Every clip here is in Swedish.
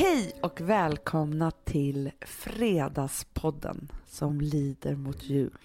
Hej och välkomna till Fredagspodden som lider mot jul.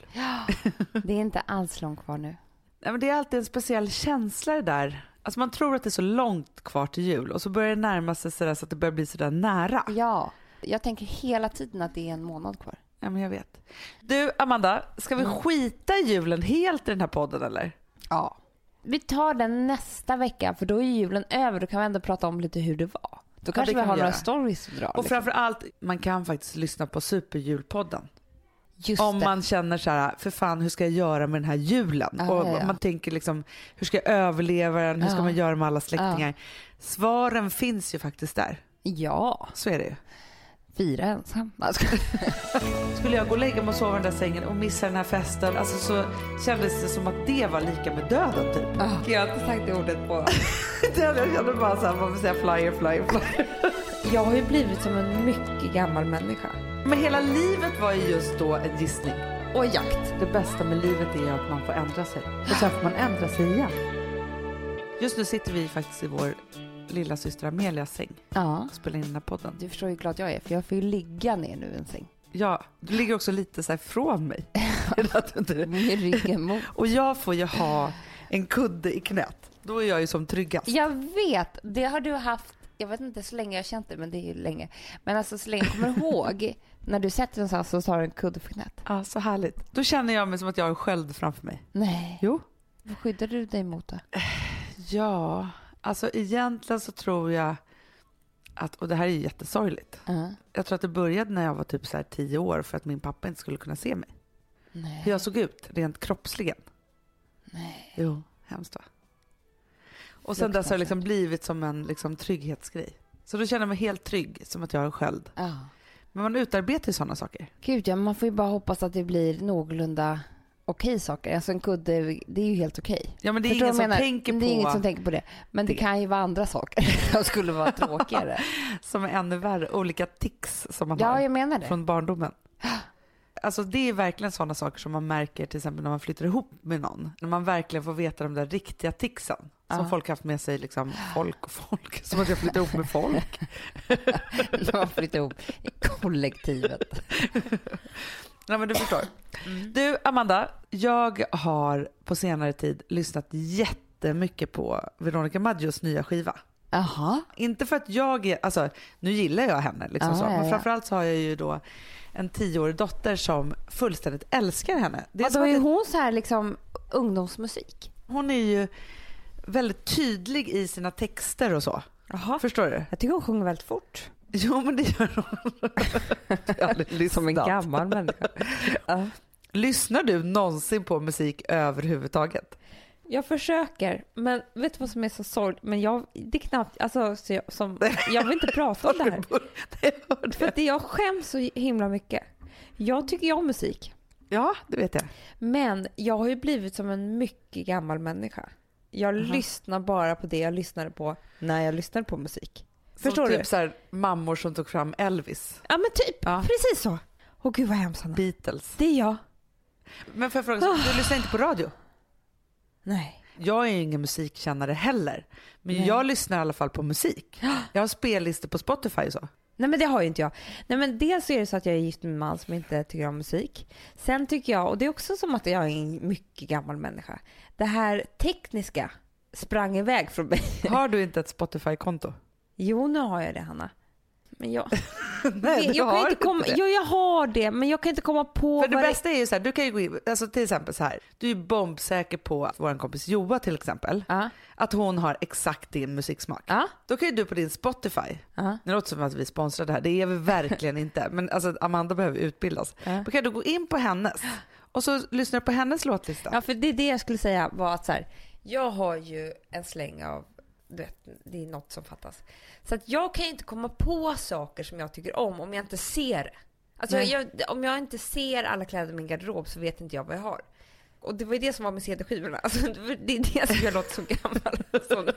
Det är inte alls långt kvar nu. Nej, men det är alltid en speciell känsla det där. Alltså man tror att det är så långt kvar till jul och så börjar det närma sig sådär så att det börjar bli sådär nära. Ja, jag tänker hela tiden att det är en månad kvar. Ja, men jag vet. Du, Amanda, ska vi skita i julen helt i den här podden eller? Ja. Vi tar den nästa vecka för då är julen över. Då kan vi ändå prata om lite hur det var. Då kanske det vi kan har vi några göra. stories att dra. Och liksom. framför allt, man kan faktiskt lyssna på Superjulpodden. Just Om det. man känner så här, för fan hur ska jag göra med den här julen? Ja, och ja, man tänker liksom, hur ska jag överleva den? Hur ska Ja. man göra med alla släktingar? Svaren finns ju faktiskt där. Ja, Så är det ju. Fyra ensam. Skulle jag gå och lägga mig och sova i den där sängen och missa den här festen, alltså så kändes det som att det var lika med döden typ. Jag har inte sagt det ordet på... Jag kände bara så här, man vill säga flyer, flyer, flyer. Jag har ju blivit som en mycket gammal människa. Men hela livet var ju just då en gissning. Och jakt. Det bästa med livet är att man får ändra sig. Och sen får man ändra sig igen. Just nu sitter vi faktiskt i vår lilla syster Amelias säng Ja. och spelar in den här podden. Du förstår hur glad jag är för jag får ju ligga ner nu i en säng. Ja, du ligger också lite så här från mig. Med ryggen mot. och jag får ju ha en kudde i knät. Då är jag ju som tryggast. Jag vet, det har du haft, jag vet inte så länge jag känt det, men det är ju länge. Men alltså så länge jag kommer ihåg, när du sätter dig någonstans så tar du en kudde för knät. Ja, så härligt. Då känner jag mig som att jag har en sköld framför mig. Nej, Jo. vad skyddar du dig mot då? Ja, alltså egentligen så tror jag att, och det här är ju jättesorgligt. Ja. Jag tror att det började när jag var typ så här tio år för att min pappa inte skulle kunna se mig. Nej. Hur jag såg ut rent kroppsligen. Nej. Jo, hemskt va? Och sen dess har det liksom blivit som en liksom, trygghetsgrej. Så då känner jag mig helt trygg, som att jag har en sköld. Ja. Men man utarbetar ju sådana saker. Gud ja, man får ju bara hoppas att det blir någorlunda okej saker. Alltså en kudde, det är ju helt okej. Ja men det är Förstår ingen som jag tänker Det på är ingen som tänker på det. Men det, det. kan ju vara andra saker som skulle vara tråkigare. som är ännu värre. Olika tics som man ja, har jag menar det. från barndomen. Alltså det är verkligen sådana saker som man märker till exempel när man flyttar ihop med någon. När man verkligen får veta de där riktiga ticsen. Som Ja. folk haft med sig, liksom folk och folk. Som att jag flyttar ihop med folk. Man flyttar ihop i kollektivet. Nej men du förstår. Mm. Du Amanda, jag har på senare tid lyssnat jättemycket på Veronica Maggios nya skiva. Jaha. Inte för att jag alltså nu gillar jag henne liksom Ja, så, men framförallt så har jag ju då en tioårig dotter som fullständigt älskar henne. Det är då att är det- hon så här liksom ungdomsmusik. hon är ju väldigt tydlig i sina texter och så. Jaha. Förstår du? Jag tycker hon sjunger väldigt fort. Jo men det gör hon. Som en gammal människa. ja. Lyssnar du någonsin på musik överhuvudtaget? Jag försöker, men vet du vad som är så sorgligt? Men jag, det är knappt, alltså, så jag, som, jag vill inte prata om det här. För det. att jag skäms så himla mycket. Jag tycker ju om musik. Ja, det vet jag. Men jag har ju blivit som en mycket gammal människa. Jag Aha. lyssnar bara på det jag lyssnade på när jag lyssnade på musik. Förstår som du? typ så här, mammor som tog fram Elvis, Ja men typ, Ja. precis så. Åh gud vad hemskt Hanna. Beatles. Det är jag. Men får jag fråga, så du lyssnar inte på radio? Nej. Jag är ju ingen musikkännare heller. Men Nej. jag lyssnar i alla fall på musik. Jag har spellistor på Spotify så. Nej men det har ju inte jag. Nej men dels är det så att jag är gift med en man som inte tycker om musik. Sen tycker jag, och det är också som att jag är en mycket gammal människa. Det här tekniska sprang iväg från mig. Har du inte ett Spotify-konto? Jo nu har jag det Hanna. Men jag, Nej, jag kan inte komma, det. Jo jag har det men jag kan inte komma på För det bästa är ju så här, du kan ju gå in, alltså till exempel så här, du är bombsäker på vår kompis Joa till exempel, Ja, att hon har exakt din musiksmak. ja, Då kan ju du på din Spotify, ja. det låter som att vi sponsrar det här, det är vi verkligen inte, men alltså Amanda behöver utbildas. Då kan du gå in på hennes och så lyssnar du på hennes låtlista. Ja, för det är det jag skulle säga var att så här, jag har ju en släng av, du vet, det är något som fattas. Så att jag kan ju inte komma på saker som jag tycker om om jag inte ser det. Alltså jag, om jag inte ser alla kläder i min garderob så vet inte jag vad jag har. Och det var ju det som var med CD-skivorna. Alltså, det är det som jag låter så gammal. Så,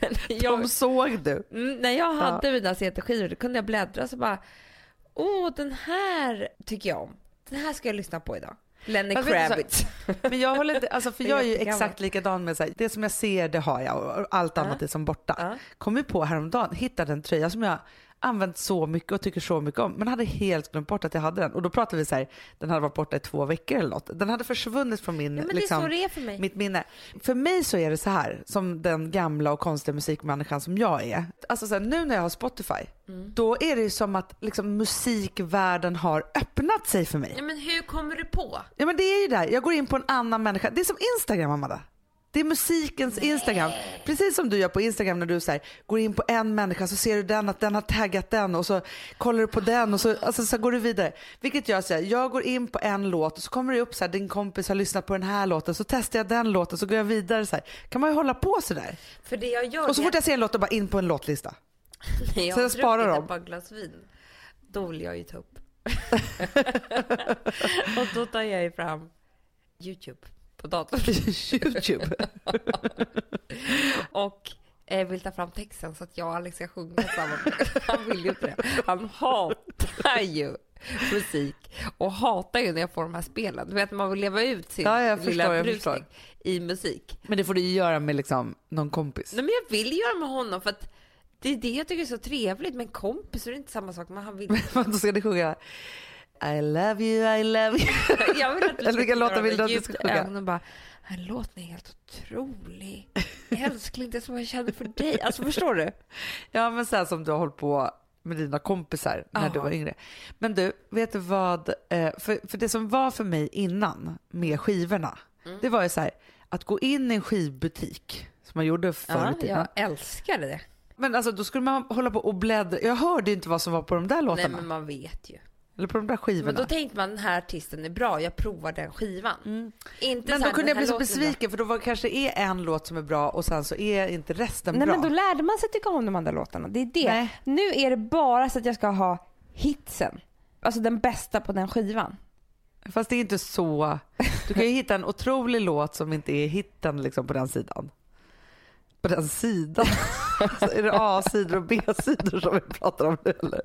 men jag, De såg du. Mm, när jag hade mina CD-skivor då kunde jag bläddra så bara Åh, den här tycker jag om. Den här ska jag lyssna på idag. Lenny Kravitz. Men jag håller inte, alltså för jag är ju exakt likadan med så här, det som jag ser det har jag och allt annat är som borta. Kom ju på häromdagen, hittade en tröja som jag använt så mycket och tycker så mycket om. Men hade helt glömt bort att jag hade den. Och då pratade vi så här, den hade varit borta i två veckor eller något. Den hade försvunnit från min, Ja, det liksom, det för mig. mitt minne. För mig så är det så här, som den gamla och konstiga musikmänniskan som jag är. Alltså så här, nu när jag har Spotify, Mm. då är det ju som att liksom, musikvärlden har öppnat sig för mig. Ja, men hur kommer du på? Ja men det är ju där, jag går in på en annan människa. Det är som Instagram Amanda. Det är musikens Instagram. Precis som du gör på Instagram när du så här, går in på en människa så ser du den att den har taggat den och så kollar du på den och så, alltså, så går du vidare. Vilket jag säger, jag går in på en låt och så kommer det upp så här, din kompis har lyssnat på den här låten så testar jag den låten så går jag vidare så här. Kan man ju hålla på så där. För det jag gör Och så fort jag ser en låt då bara in på en låtlista. när jag så jag sparar dem. ett par glas vin, då vill jag ju ta upp. och då tar jag ju fram Youtube på datorn Youtube. och eh, vill ta fram texten så att jag och Alex ska sjunga samma. Han vill ju inte det. Han hatar ju musik och hatar ju när jag får de här spelen. Du vet, man vill leva ut sin Ja, jag förstår, lilla jag brusning förstår. i musik. Men det får du ju göra med liksom någon kompis. Nej, men jag vill göra med honom för att det är det jag tycker är så trevligt. Men kompis är det inte samma sak. Men han vill Då ska ni sjunga I love you, I love you. Jag vill att du Eller vilka låtar vill du att du ska sjunga? ögonen och bara, den här låten är helt otrolig. Älskling, det som jag känner för dig. Alltså förstår du? Ja men så här som du har hållit på med dina kompisar när du Ja. var yngre. Men du, vet du vad? eh, För, för det som var för mig innan med skivorna, Mm. det var ju så här att gå in i en skivbutik som man gjorde förr Ja, i tiden. jag älskade det. Men alltså då skulle man hålla på och bläddra. Jag hörde ju inte vad som var på de där Nej, låtarna. men man vet ju. Eller på de där skivorna. Men då tänkte man den här artisten är bra, jag provar den skivan. Inte Men då här, kunde jag bli så besviken för då var, kanske är en låt som är bra och sen så är inte resten Nej bra. men då lärde man sig tycka om de andra låtarna. Det är det. Nej. Nu är det bara så att jag ska ha hitsen. Alltså den bästa på den skivan. Fast det är inte så. Du kan ju hitta en otrolig låt som inte är hitten liksom på den sidan. På den sidan? Så är det A-sidor och B-sidor som vi pratar om nu eller?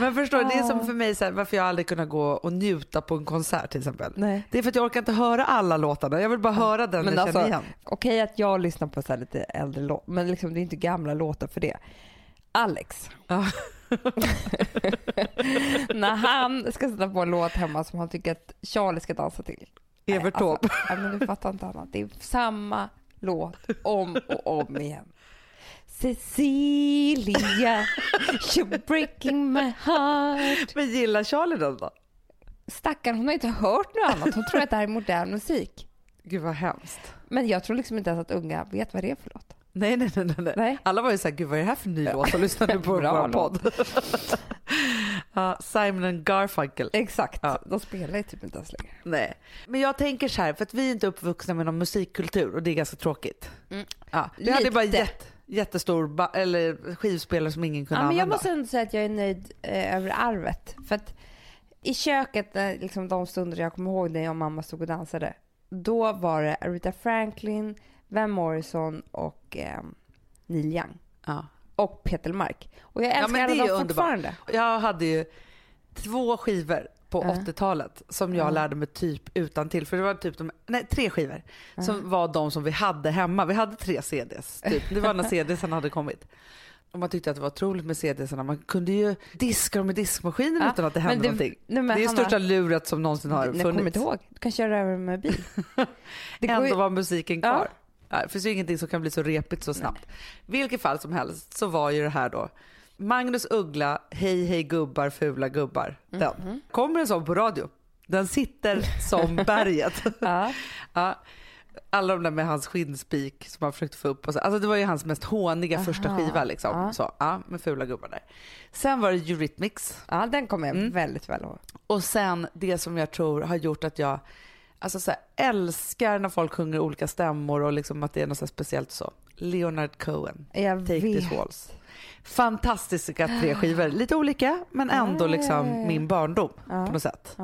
Men förstår du, det är som för mig så här, varför jag aldrig kunnat gå och njuta på en konsert till exempel. Nej. Det är för att jag orkar inte höra alla låtarna. Jag vill bara höra den Men jag alltså, känner igen. Okej att jag lyssnar på så lite äldre låtar, men liksom, det är inte gamla låtar för det. Alex. Ja. När han ska sätta på en låt hemma som han tycker att Charlie ska dansa till. Evert Nej, Taube. Alltså, nej, men du fattar inte annat. Det är samma låt om och om igen. Cecilia, you're breaking my heart. Men gillar Charlie den då? Stackarn, hon har inte hört något annat. Hon tror att det här är modern musik. Gud vad hemskt. Men jag tror liksom inte ens att unga vet vad det är för låt. Nej, nej, nej. nej. Nej. Alla var ju såhär, gud vad är det här för ny låt? Och lyssnade på vår podd. ja, Simon and Garfunkel. Exakt, Ja. de spelar ju typ inte ens längre. Nej. Men jag tänker så här, för att vi är inte uppvuxna med någon musikkultur och det är ganska tråkigt. Mm. Ja, vi hade ju bara Lite. Jätt, jättestor eller skivspelare som ingen kunde Ja, men jag använda. måste ändå säga att jag är nöjd eh, över arvet. För att i köket, eh, liksom de stunder jag kommer ihåg när jag och mamma stod och dansade, då var det Aretha Franklin, Van Morrison och eh, Neil Young. Ja. Och Peter Mark. Och jag Ja, älskar det alla dem fortfarande. Jag hade ju två skivor på Ja. 80-talet som jag Ja. lärde mig typ utan till för det var typ de, nej tre skivor som var de som vi hade hemma. Vi hade tre CDs, typ. det var när CDsen hade kommit. Och man tyckte att det var otroligt med CDsarna. Man kunde ju diska dem i diskmaskinen Ja, utan att det hände det- någonting. nej, det är Hanna- största luret som någonsin har Jag kommer funnits. inte ihåg. Du kan köra över med bil. Det Ändå ju- var musiken kvar. Ja. det finns ju ingenting som kan bli så repigt så snabbt. Vilket fall som helst så var ju det här då Magnus Uggla, Hej hej gubbar, fula gubbar. Den. Mhm. Kommer en sån på radio. Den sitter som berget. Ja. ja. Alla de där med hans skinnspik som han försökte få upp. Och så. Alltså det var ju hans mest håniga första Aha. skiva liksom. Ja. Så, ja, med fula gubbar där. Sen var det Eurythmics. ja, den kommer jag Mm. väldigt väl ihåg. Och sen det som jag tror har gjort att jag alltså så här, älskar när folk sjunger olika stämmor och liksom att det är något så speciellt så. Leonard Cohen, Jag Take vet. This Waltz. Fantastiska tre skivor, lite olika men ändå liksom min barndom på något sätt.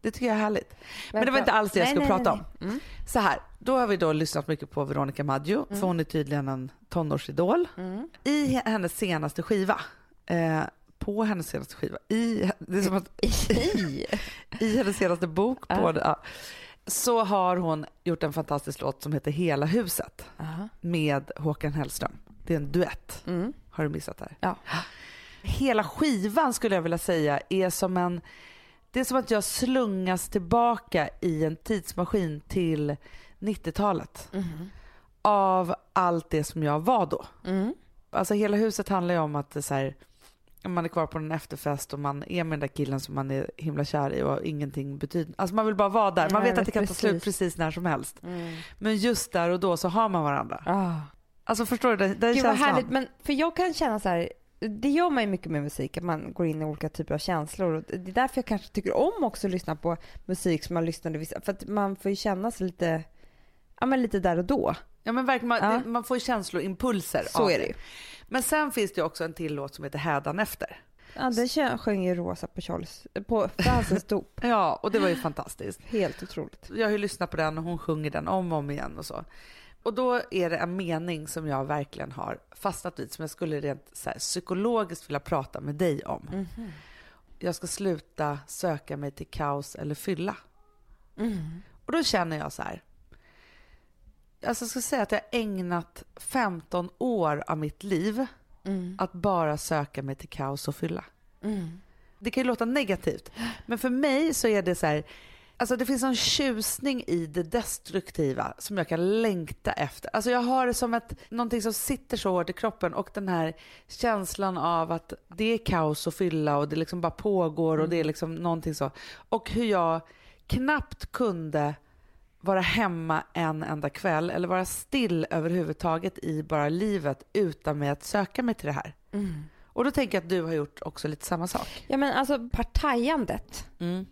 Det tycker jag är härligt. Men det var inte alls det jag skulle nej, prata om. nej. Så här, då har vi då lyssnat mycket på Veronica Maggio för hon är tydligen en tonårsidol. Mm. I hennes senaste skiva, eh, på hennes senaste skiva, i, det är som att I. i hennes senaste bok. På Ja. det, ja. så har hon gjort en fantastisk låt som heter Hela huset Aha. med Håkan Hellström. Det är en duett. Mm. Har du missat det här? Ja. Hela skivan skulle jag vilja säga är som en... Det är som att jag slungas tillbaka i en tidsmaskin till 90-talet. Mm. Av allt det som jag var då. Mm. Alltså hela huset handlar ju om att så här, man är kvar på en efterfest och man är med den där killen som man är himla kär i och ingenting betyder... Alltså man vill bara vara där. Man vet att det kan ta slut precis när som helst. Mm. Men just där och då så har man varandra. Ah. Alltså förstår du? Den, den Gud vad känslan. härligt. Men för jag kan känna så här, det gör man ju mycket med musik, att man går in i olika typer av känslor. Och det är därför jag kanske tycker om också att lyssna på musik som man lyssnade vissa, för att man får ju känna sig lite, ja men lite där och då. Ja men verkligen, man, Ja. det, man får ju känsloimpulser Så av är det ju. Men sen finns det ju också en till låt som heter Hädanefter. Ja, den sjöng ju Rosa på Charles, på Fransens dop. Ja, och det var ju fantastiskt. Helt otroligt. Jag har ju lyssnat på den och hon sjunger den om och om igen och så. Och då är det en mening som jag verkligen har fastnat vid som jag skulle rent så här, psykologiskt vilja prata med dig om. Mhm. Jag ska sluta söka mig till kaos eller fylla. Mm. Och då känner jag så här. Alltså jag ska säga att jag har ägnat 15 år av mitt liv Mm. att bara söka mig till kaos och fylla. Mm. Det kan ju låta negativt, men för mig så är det så här, alltså det finns en tjusning i det destruktiva som jag kan längta efter. Alltså jag har det som ett, någonting som sitter så hårt i kroppen och den här känslan av att det är kaos och fylla och det liksom bara pågår och det är liksom någonting så. Och hur jag knappt kunde vara hemma en enda kväll eller vara still överhuvudtaget i bara livet utan med att söka mig till det här. Mm. Och då tänker jag att du har gjort också lite samma sak. Ja men alltså partajandet Mm.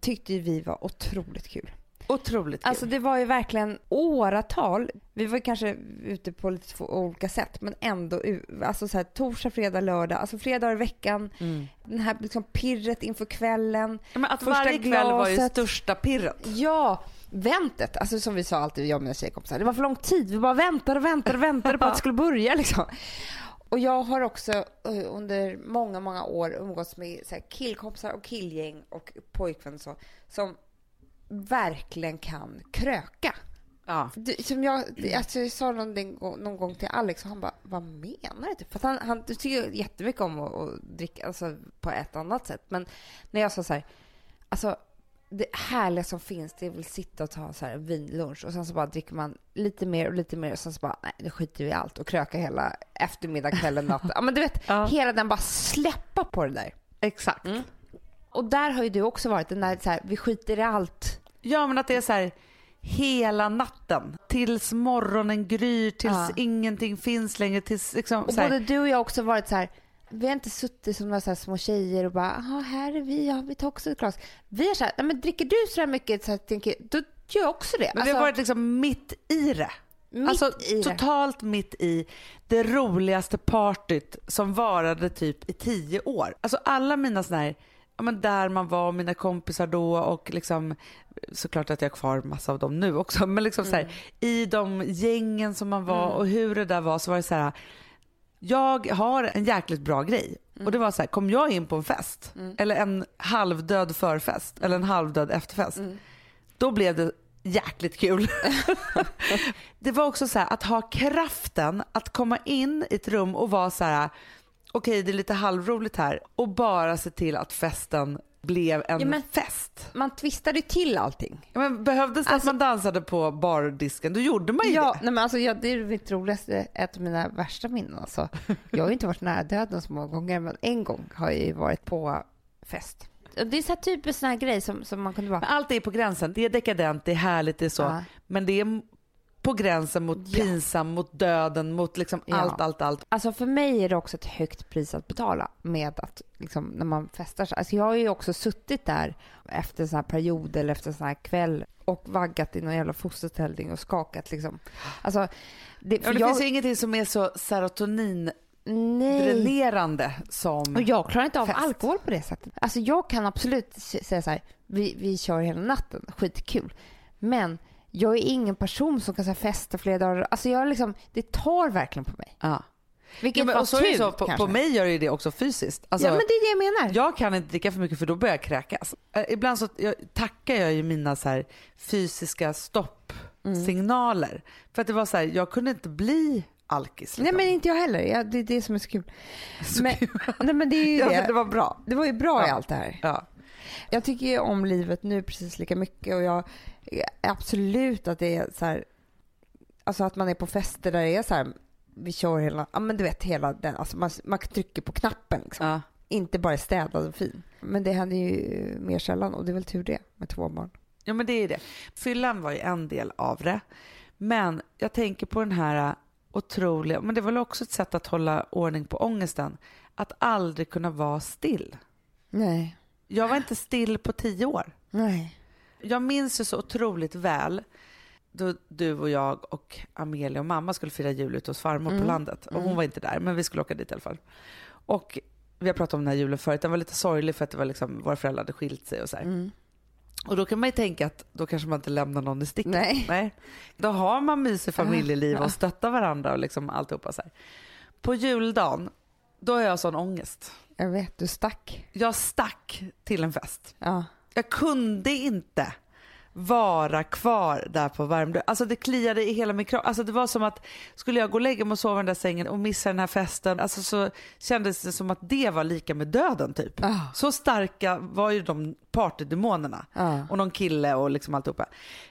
Tyckte vi var otroligt kul. Otroligt kul. Alltså det var ju verkligen åratal. Vi var kanske ute på lite olika sätt men ändå alltså så här, torsdag, fredag, lördag, alltså fredagar i veckan. mm. Den här liksom pirret inför kvällen. Men att Första varje kväll var ju största pirret. Ja, väntet. Alltså som vi sa alltid, jag och mina tjejkompisar. Det var för lång tid. Vi bara väntade och väntade och väntade på att det skulle börja liksom. Och jag har också eh, under många, många år umgåtts med så killkompisar och killgäng och pojkvänner och så, som verkligen kan kröka. Ja. Det, som jag, alltså jag sa någon, gång- någon gång till Alex och han bara, vad menar du? För han, han tycker jättemycket om att, att dricka alltså, på ett annat sätt. Men när jag sa så här, alltså det härliga som finns det är väl sitta och ta så här vinlunch och sen så bara dricker man lite mer och lite mer och sen så bara, nej det skiter vi i allt och kröka hela eftermiddag, kvällen, natten. Ja men du vet, Ja. hela den bara släppa på det där. Exakt. Mm. Och där har ju du också varit, den där så här, vi skiter i allt. Ja men att det är så här hela natten tills morgonen gryr, tills Ja. ingenting finns längre, tills liksom Och både du och jag har också varit så här, vi har inte suttit som några så små tjejer och bara, "Jaha, här är vi, ja vi tar också ett glas. Vi är så här, men dricker du så här mycket så här, tänker, då gör jag också det. Men vi har varit liksom mitt i det. mitt alltså i det. totalt mitt i det roligaste partyt som varade typ i tio år. Alltså alla mina såna här, ja men där man var, mina kompisar då och liksom såklart att jag har kvar massa av dem nu också, men liksom så här, i de gängen som man var och hur det där var så var det så här, jag har en jäkligt bra grej. Och det var så här, kom jag in på en fest? Eller en halvdöd förfest? Eller en halvdöd efterfest, då blev det jäkligt kul. det var också så här att ha kraften att komma in i ett rum och vara så här okej det är lite halvroligt här. Och bara se till att festen blev en Ja, men- fest. Man twistade till allting. Ja, Men behövdes det Alltså- att man dansade på bardisken då gjorde man ju Ja, det. nej men alltså, ja, det är mitt roligaste, ett av mina värsta minnen. Alltså. Jag har ju inte varit nära döden så många gånger, men en gång har jag ju varit på fest. Det är så här typiskt sån här grej som, som man kunde vara. Men allt är på gränsen. Det är dekadent, det är härligt, det är så. Ja. Men det är på gränsen mot Ja. pinsam, mot döden, mot liksom Ja. allt, allt, allt. Alltså för mig är det också ett högt pris att betala med att liksom, när man festar. så- Alltså jag har ju också suttit där efter sån här period eller efter sån här kväll och vaggat i någon jävla fosterställning och skakat liksom. Alltså, det, Ja, det jag, finns ju ingenting som är så serotoniндränerande nej. som... Och jag klarar inte av Fest. alkohol på det sättet. Alltså jag kan absolut säga så här, vi, vi kör hela natten, skitkul. Men jag är ingen person som kan så här, festa flera dagar. Alltså jag liksom, det tar verkligen på mig. Ja. Vilket Ja, men, var och så så, på, kanske. på mig gör det det också fysiskt. Alltså, ja men det är det jag menar. Jag kan inte dricka för mycket för då börjar jag kräkas. Ibland så jag, tackar jag ju mina så här, fysiska stoppsignaler. För att det var så här, jag kunde inte bli alkis. Nej liksom. men inte jag heller. Ja, det är det som är så kul. Så men, kul. nej men det är ju det. det var bra. Det var ju bra i Ja. allt det här. Ja. Jag tycker ju om livet nu precis lika mycket och jag absolut att det är så här, alltså att man är på fester där det är så här, vi kör hela, ja men du vet hela den, alltså man, man trycker på knappen liksom. Ja. Inte bara städad och fin. Men det händer ju mer sällan och det är väl tur det med två barn. ja men det är det. Fyllan var ju en del av det. Men jag tänker på den här otroliga, men det var väl också ett sätt att hålla ordning på ångesten. Att aldrig kunna vara still. Nej. Jag var inte still på tio år. Nej. Jag minns ju så otroligt väl då du och jag och Amelia och mamma skulle fira jul ute hos farmor Mm. på landet. Och hon var inte där, men vi skulle åka dit i alla fall. Och vi har pratat om den här julen förut, den var lite sorglig för att det var liksom, våra föräldrar hade skilt sig och så. Mm. Och då kan man ju tänka att då kanske man inte lämnar någon i sticket. Nej. Nej. Då har man mysig familjeliv och stöttar varandra och liksom alltihopa så här. På juldagen, då har jag sån ångest. Jag vet, du stack. Jag stack till en fest. Ja. Jag kunde inte vara kvar där på Värmdö. Alltså det kliade i hela min kropp. Alltså det var som att skulle jag gå och lägga mig och sova i den där sängen och missa den här festen, alltså så kändes det som att det var lika med döden typ. Ah. Så starka var ju de partydemonerna Ja. och någon kille och liksom alltihopa.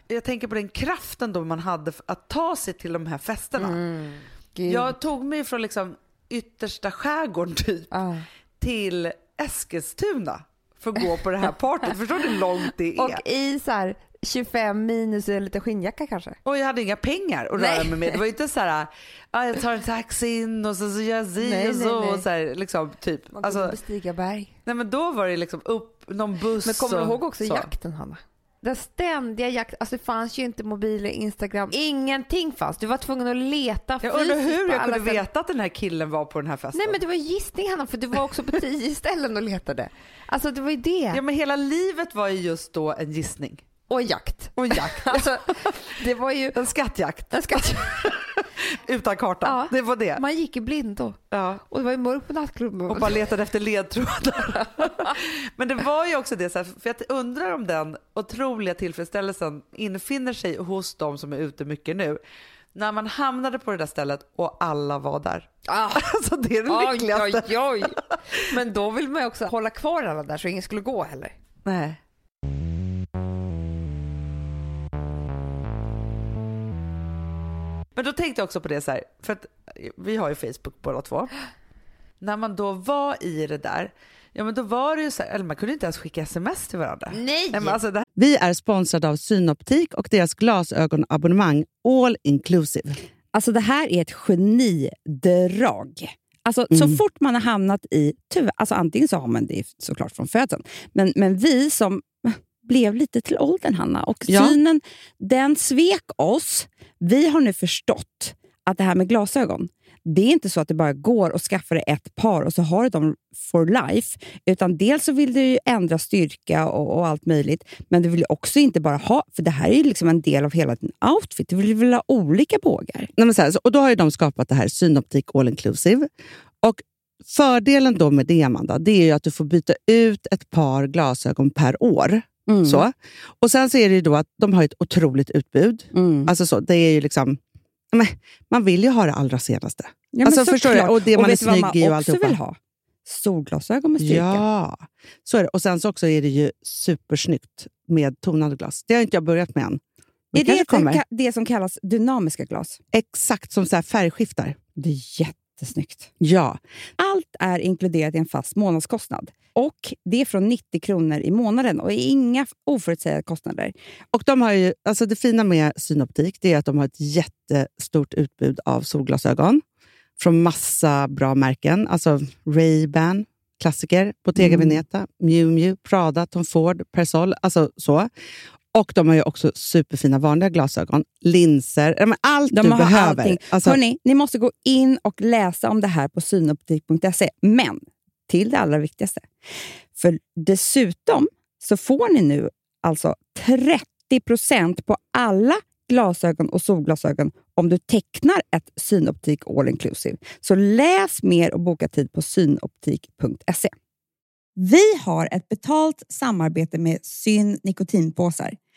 Jag tänker på den kraften då man hade att ta sig till de här festerna. Mm. Jag tog mig från liksom yttersta skärgården typ Ja. till Eskilstuna för att gå på det här partyt. Förstår du hur långt det är? Och i så här 25 minus och en liten skinnjacka kanske. Och jag hade inga pengar att Nej. röra mig med. Det var ju inte så här, ah, jag tar en taxi in och så, så gör jag si Nej, och nej, så. nej. Och så här, liksom, typ. Man kunde Alltså, bestiga berg. nej men då var det liksom upp någon buss. Men kommer du och ihåg också så. jakten Hanna? Den ständiga jakten, alltså det fanns ju inte mobiler, Instagram, ingenting fanns. Du var tvungen att leta Jag undrar hur jag kunde veta att den här killen var på den här festen. Nej men det var gissning Hanna, för du var också på tio ställen och letade. Alltså det var ju det. Ja men hela livet var ju just då en gissning. Och jakt. Och jakt. Alltså det var ju en skattjakt en skatt. utan karta. Ja. Det var det. Man gick i blindo. Ja. Och det var ju mörkt på nattklubben. Och bara letade efter ledtrådar. Men det var ju också det, så här, för jag undrar om den otroliga tillfredsställelsen infinner sig hos de som är ute mycket nu. När man hamnade på det där stället och alla var där. Ah. Alltså det är det Oj, lyckligaste. oj, oj. Men då vill man ju också hålla kvar alla där så ingen skulle gå heller. Nej. Men då tänkte jag också på det så här, för att vi har ju Facebook båda två. När man då var i det där, ja men då var det ju så här, eller man kunde inte ens skicka sms till varandra. Nej! Nej, men alltså det, Vi är sponsrade av Synoptik och deras glasögonabonnemang All Inclusive. Alltså det här är ett genidrag. Alltså, Så Mm. fort man har hamnat i... Tyvärr, alltså antingen så har man det såklart från födseln, men, men vi som blev lite till åldern, Hanna, och Ja. synen den svek oss. Vi har nu förstått att det här med glasögon, det är inte så att det bara går att skaffa dig ett par och så har du dem for life. Utan dels så vill du ändra styrka och, och allt möjligt, men du vill ju också inte bara ha, för det här är ju liksom en del av hela din outfit. Du vill väl ha olika bågar. Nej, men så här, och då har ju de skapat det här Synoptik All Inclusive. Och fördelen då med det, Amanda, det är ju att du får byta ut ett par glasögon per år. Mm. Så. Och Sen så är det ju då att de har ett otroligt utbud. Mm. Alltså så, det är ju liksom... Men, man vill ju ha det allra senaste. Ja, Alltså, förstår du? Och det man är snygg i och alltihopa. vill ha? Solglasögon med styrka. Ja, så är det. Och sen så också är det ju supersnyggt med tonade glas. Det har inte jag börjat med än. Men Är det kommer. ka- det som kallas dynamiska glas? Exakt som så färgskiftar. Det är jättesnyggt. Ja, Allt är inkluderat i en fast månadskostnad. Och Det är från 90 kronor i månaden och inga oförutsägbara kostnader. och de har ju, alltså det fina med Synoptik det är att de har ett jättestort utbud av solglasögon från massa bra märken. Alltså Ray-Ban, klassiker, Bottega Mm. Veneta, Miu Miu, Prada, Tom Ford, Persol. Alltså så. Och de har ju också superfina vanliga glasögon, linser, allt De du har behöver. allting. Alltså, Hörrni, ni måste gå in och läsa om det här på synoptik.se. Men till det allra viktigaste. För dessutom så får ni nu alltså 30% på alla glasögon och solglasögon om du tecknar ett Synoptik All Inclusive. Så läs mer och boka tid på synoptik.se. Vi har ett betalt samarbete med Syn nikotinpåsar.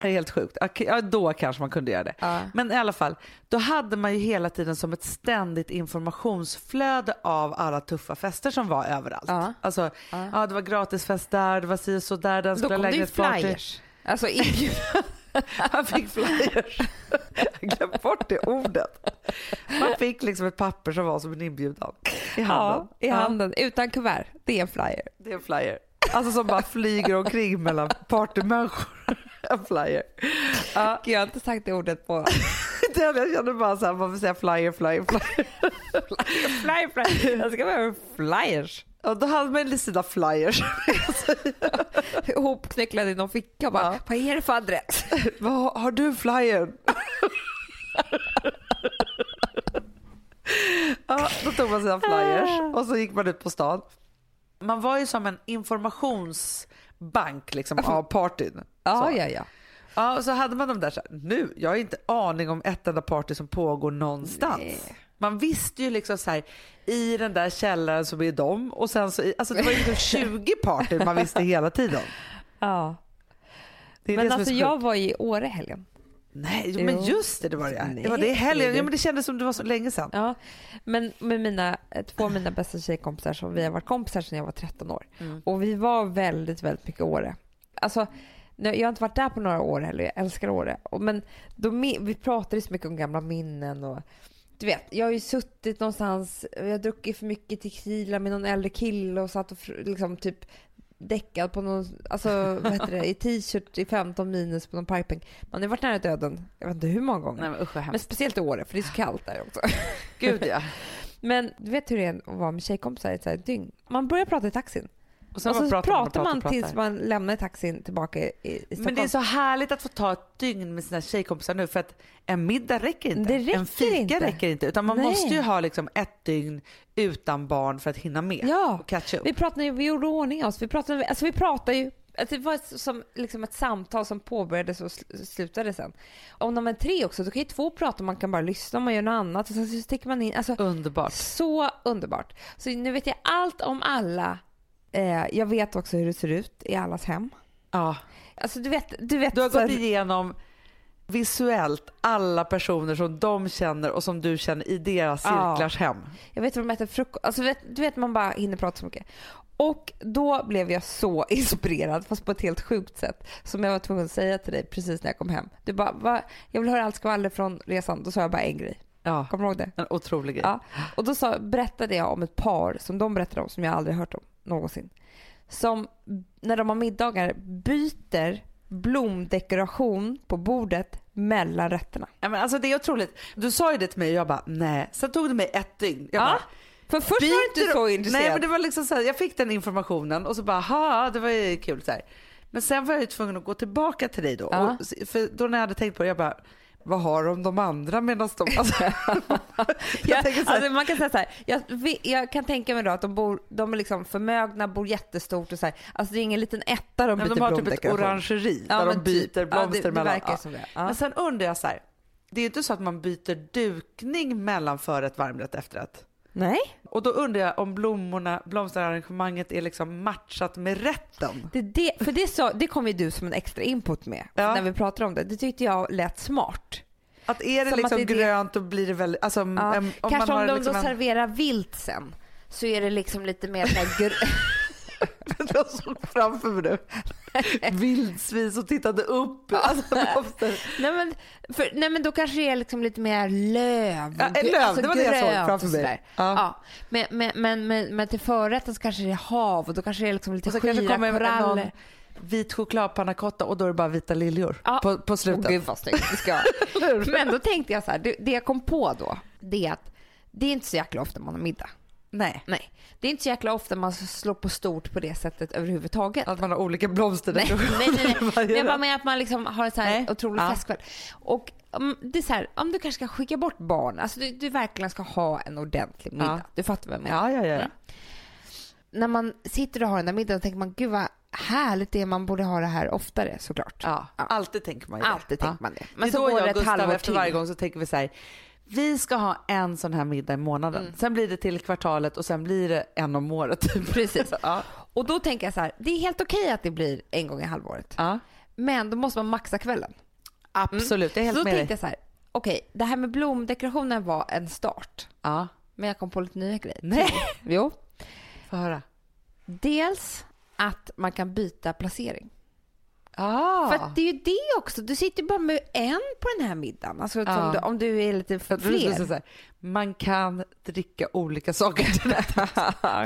Det är helt sjukt. Ja, då kanske man kunde göra det. Men i alla fall, då hade man ju hela tiden som ett ständigt informationsflöde av alla tuffa fester som var överallt. Ja. Alltså, ja. det var gratisfest där, det var si och så där, den Då skulle ha kom det ju lägenhetsparty. flyers. Alltså inbjudan. Han fick flyers. Jag glömde bort det ordet. Man fick liksom ett papper som var som en inbjudan i handen. Ja, i handen. Utan kuvert. Det är en flyer. Det är en flyer. Alltså som bara flyger omkring mellan partymänniskor. En flyer. Ja, jag har inte sagt det ordet på... det, jag kände bara så här, man får säga flyer, flyer, flyer. flyer, flyer. Jag ska behöva flyers. Ja, då hade man sina flyers. Ihopknycklade i någon ficka. Bara, Ja. Vad är det för adress? Vad har du flyern? ja, då tog man sina flyers och så gick man ut på stan. Man var ju som en informationsbank liksom, av partyn. Ja, ja, ja. Ja, och så hade man de där så här, nu, jag har inte aning om ett enda party som pågår någonstans. Nej. Man visste ju liksom så här, i den där källaren så är de och sen så, alltså det var ju liksom 20 party man visste hela tiden. ja. Men alltså så jag var i Åre helgen. Nej, jo, men just det, det var det. Nej, det var det i helgen. Ja, men det kändes som det var så länge sedan. Ja, men med mina, eh, två av mina bästa tjejkompisar som vi har varit kompisar sedan jag var 13 år. Mm. Och vi var väldigt, väldigt mycket i Åre. Alltså, jag har inte varit där på några år heller, jag älskar Åre. Men då, vi pratade så mycket om gamla minnen och du vet, jag har ju suttit någonstans, jag har druckit för mycket tequila med någon äldre kille och satt och liksom typ däckad på någon, alltså vad heter det, i t-shirt i 15 minus på någon parkbänk. Man har varit nära döden, jag vet inte hur många gånger. Nej men usch Men speciellt i Åre, för det är så kallt där också. Gud ja. Men du vet hur det är att vara med tjejkompisar i ett dygn. Man börjar prata i taxin. Och och så pratar, pratar man, och pratar. tills man lämnar taxin tillbaka i, i Stockholm. Men det är så härligt att få ta ett dygn med sina tjejkompisar nu för att en middag räcker inte. Räcker en fika inte. räcker inte. Utan man Nej. måste ju ha liksom ett dygn utan barn för att hinna med Ja. och catch up. Vi pratade ju, vi gjorde ordning oss. Vi pratade, alltså vi pratade ju, alltså det var som liksom ett samtal som påbörjades och sl- slutade sen. Om de är tre också, då kan ju två prata, man kan bara lyssna, man gör något annat och sen så sticker man in. Alltså, Underbart. så underbart. Så nu vet jag allt om alla. Eh, jag vet också hur det ser ut i allas hem. Ja. Alltså du vet, du vet. Du har här- gått igenom visuellt alla personer som de känner och som du känner i deras Ja. cirklars hem. Jag vet vad de äter frukost. Alltså, vet, du vet man bara hinner prata så mycket. Och då blev jag så inspirerad, fast på ett helt sjukt sätt, som jag var tvungen att säga till dig precis när jag kom hem. Du bara, Va? jag vill höra allt skvaller från resan. Då sa jag bara en grej. Ja. Kommer du ihåg det? En otrolig grej. Ja. Och då sa, berättade jag om ett par som de berättade om, som jag aldrig hört om någonsin. Som när de har middagar byter blomdekoration på bordet mellan rätterna. Ja, men alltså det är otroligt. Du sa ju det till mig och jag bara nej. Sen tog det mig ett dygn. Jag Ja. bara, För först var du inte så intresserad. Nej men det var liksom så här, jag fick den informationen och så bara ha det var ju kul så här. Men sen var jag ju tvungen att gå tillbaka till dig då. Ja. Och, för då när jag hade tänkt på det jag bara vad har de de andra medan de... Alltså, jag Ja, tänker så här, alltså man kan säga så här, jag, jag kan tänka mig då att de, bor, de är liksom förmögna, bor jättestort och så här. Alltså det är ingen liten etta de nej, byter de har typ ett orangeri Ja, där de byter typ. blomster ja, det, det mellan. Ja. Ja. Men sen undrar jag så här, det är ju inte så att man byter dukning mellan förrätt, varmrätt, efterrätt. Nej, Och då undrar jag om blommorna, blomsterarrangemanget är liksom matchat med rätten. det, det, för det, så, det kom ju du som en extra input med Ja. när vi pratade om det. Det tyckte jag lät smart. Att är det Som liksom det grönt då blir det väldigt, alltså Ja. om Kanske man har om de liksom då en, serverar vilt sen så är det liksom lite mer så här gr- jag såg framför mig nu, vildsvin som tittade upp. Alltså, nej, men, för, nej men då kanske det är liksom lite mer löv. Ja, löv, det var det jag såg framför mig. Ja. Ja. Men, men, men, men, men till förrätten så kanske det är hav och då kanske det är liksom lite Och så kanske skira koraller. vit chokladpannacotta och då är det bara vita liljor Ja. på, på slutet. Åh, gud vad snyggt det ska. Men då tänkte jag så här, det, det jag kom på då, det är att det är inte så jäkla ofta man har middag. Nej, Nej, det är inte så jäkla ofta man slår på stort på det sättet överhuvudtaget. att man har olika blomster. Nej, nej, nej. nej. Jag bara menar att man liksom har en så här Nej. otrolig Ja. festkväll. Och um, det är så här, om du kanske ska skicka bort barn, alltså du, du verkligen ska ha en ordentlig middag. Ja. Du fattar vad jag menar? Ja, ja, ja. Mm. När man sitter och har den där middagen tänker man, gud vad härligt det är, man borde ha det här oftare såklart. ja. Ja. Alltid tänker man ju det. Alltid tänker man det. Men det är så då går jag och Gustav efter varje gång så tänker vi så här. Vi ska ha en sån här middag i månaden. Mm. Sen blir det till kvartalet och sen blir det en om året. Precis. Ja. Och då tänker jag så här, det är helt okej att det blir en gång i halvåret. Ja. Men då måste man maxa kvällen. Absolut, jag är Så helt då med dig. tänkte jag så här, okej, det här med blomdekorationen var en start. Ja. Men jag kom på lite nya grejer. Nej. Jo. Få höra. Dels att man kan byta placering. Ah. För att det är ju det också. Du sitter ju bara med en på den här middagen. Alltså som du, om du är lite för fler. här, Man kan dricka olika saker till detta.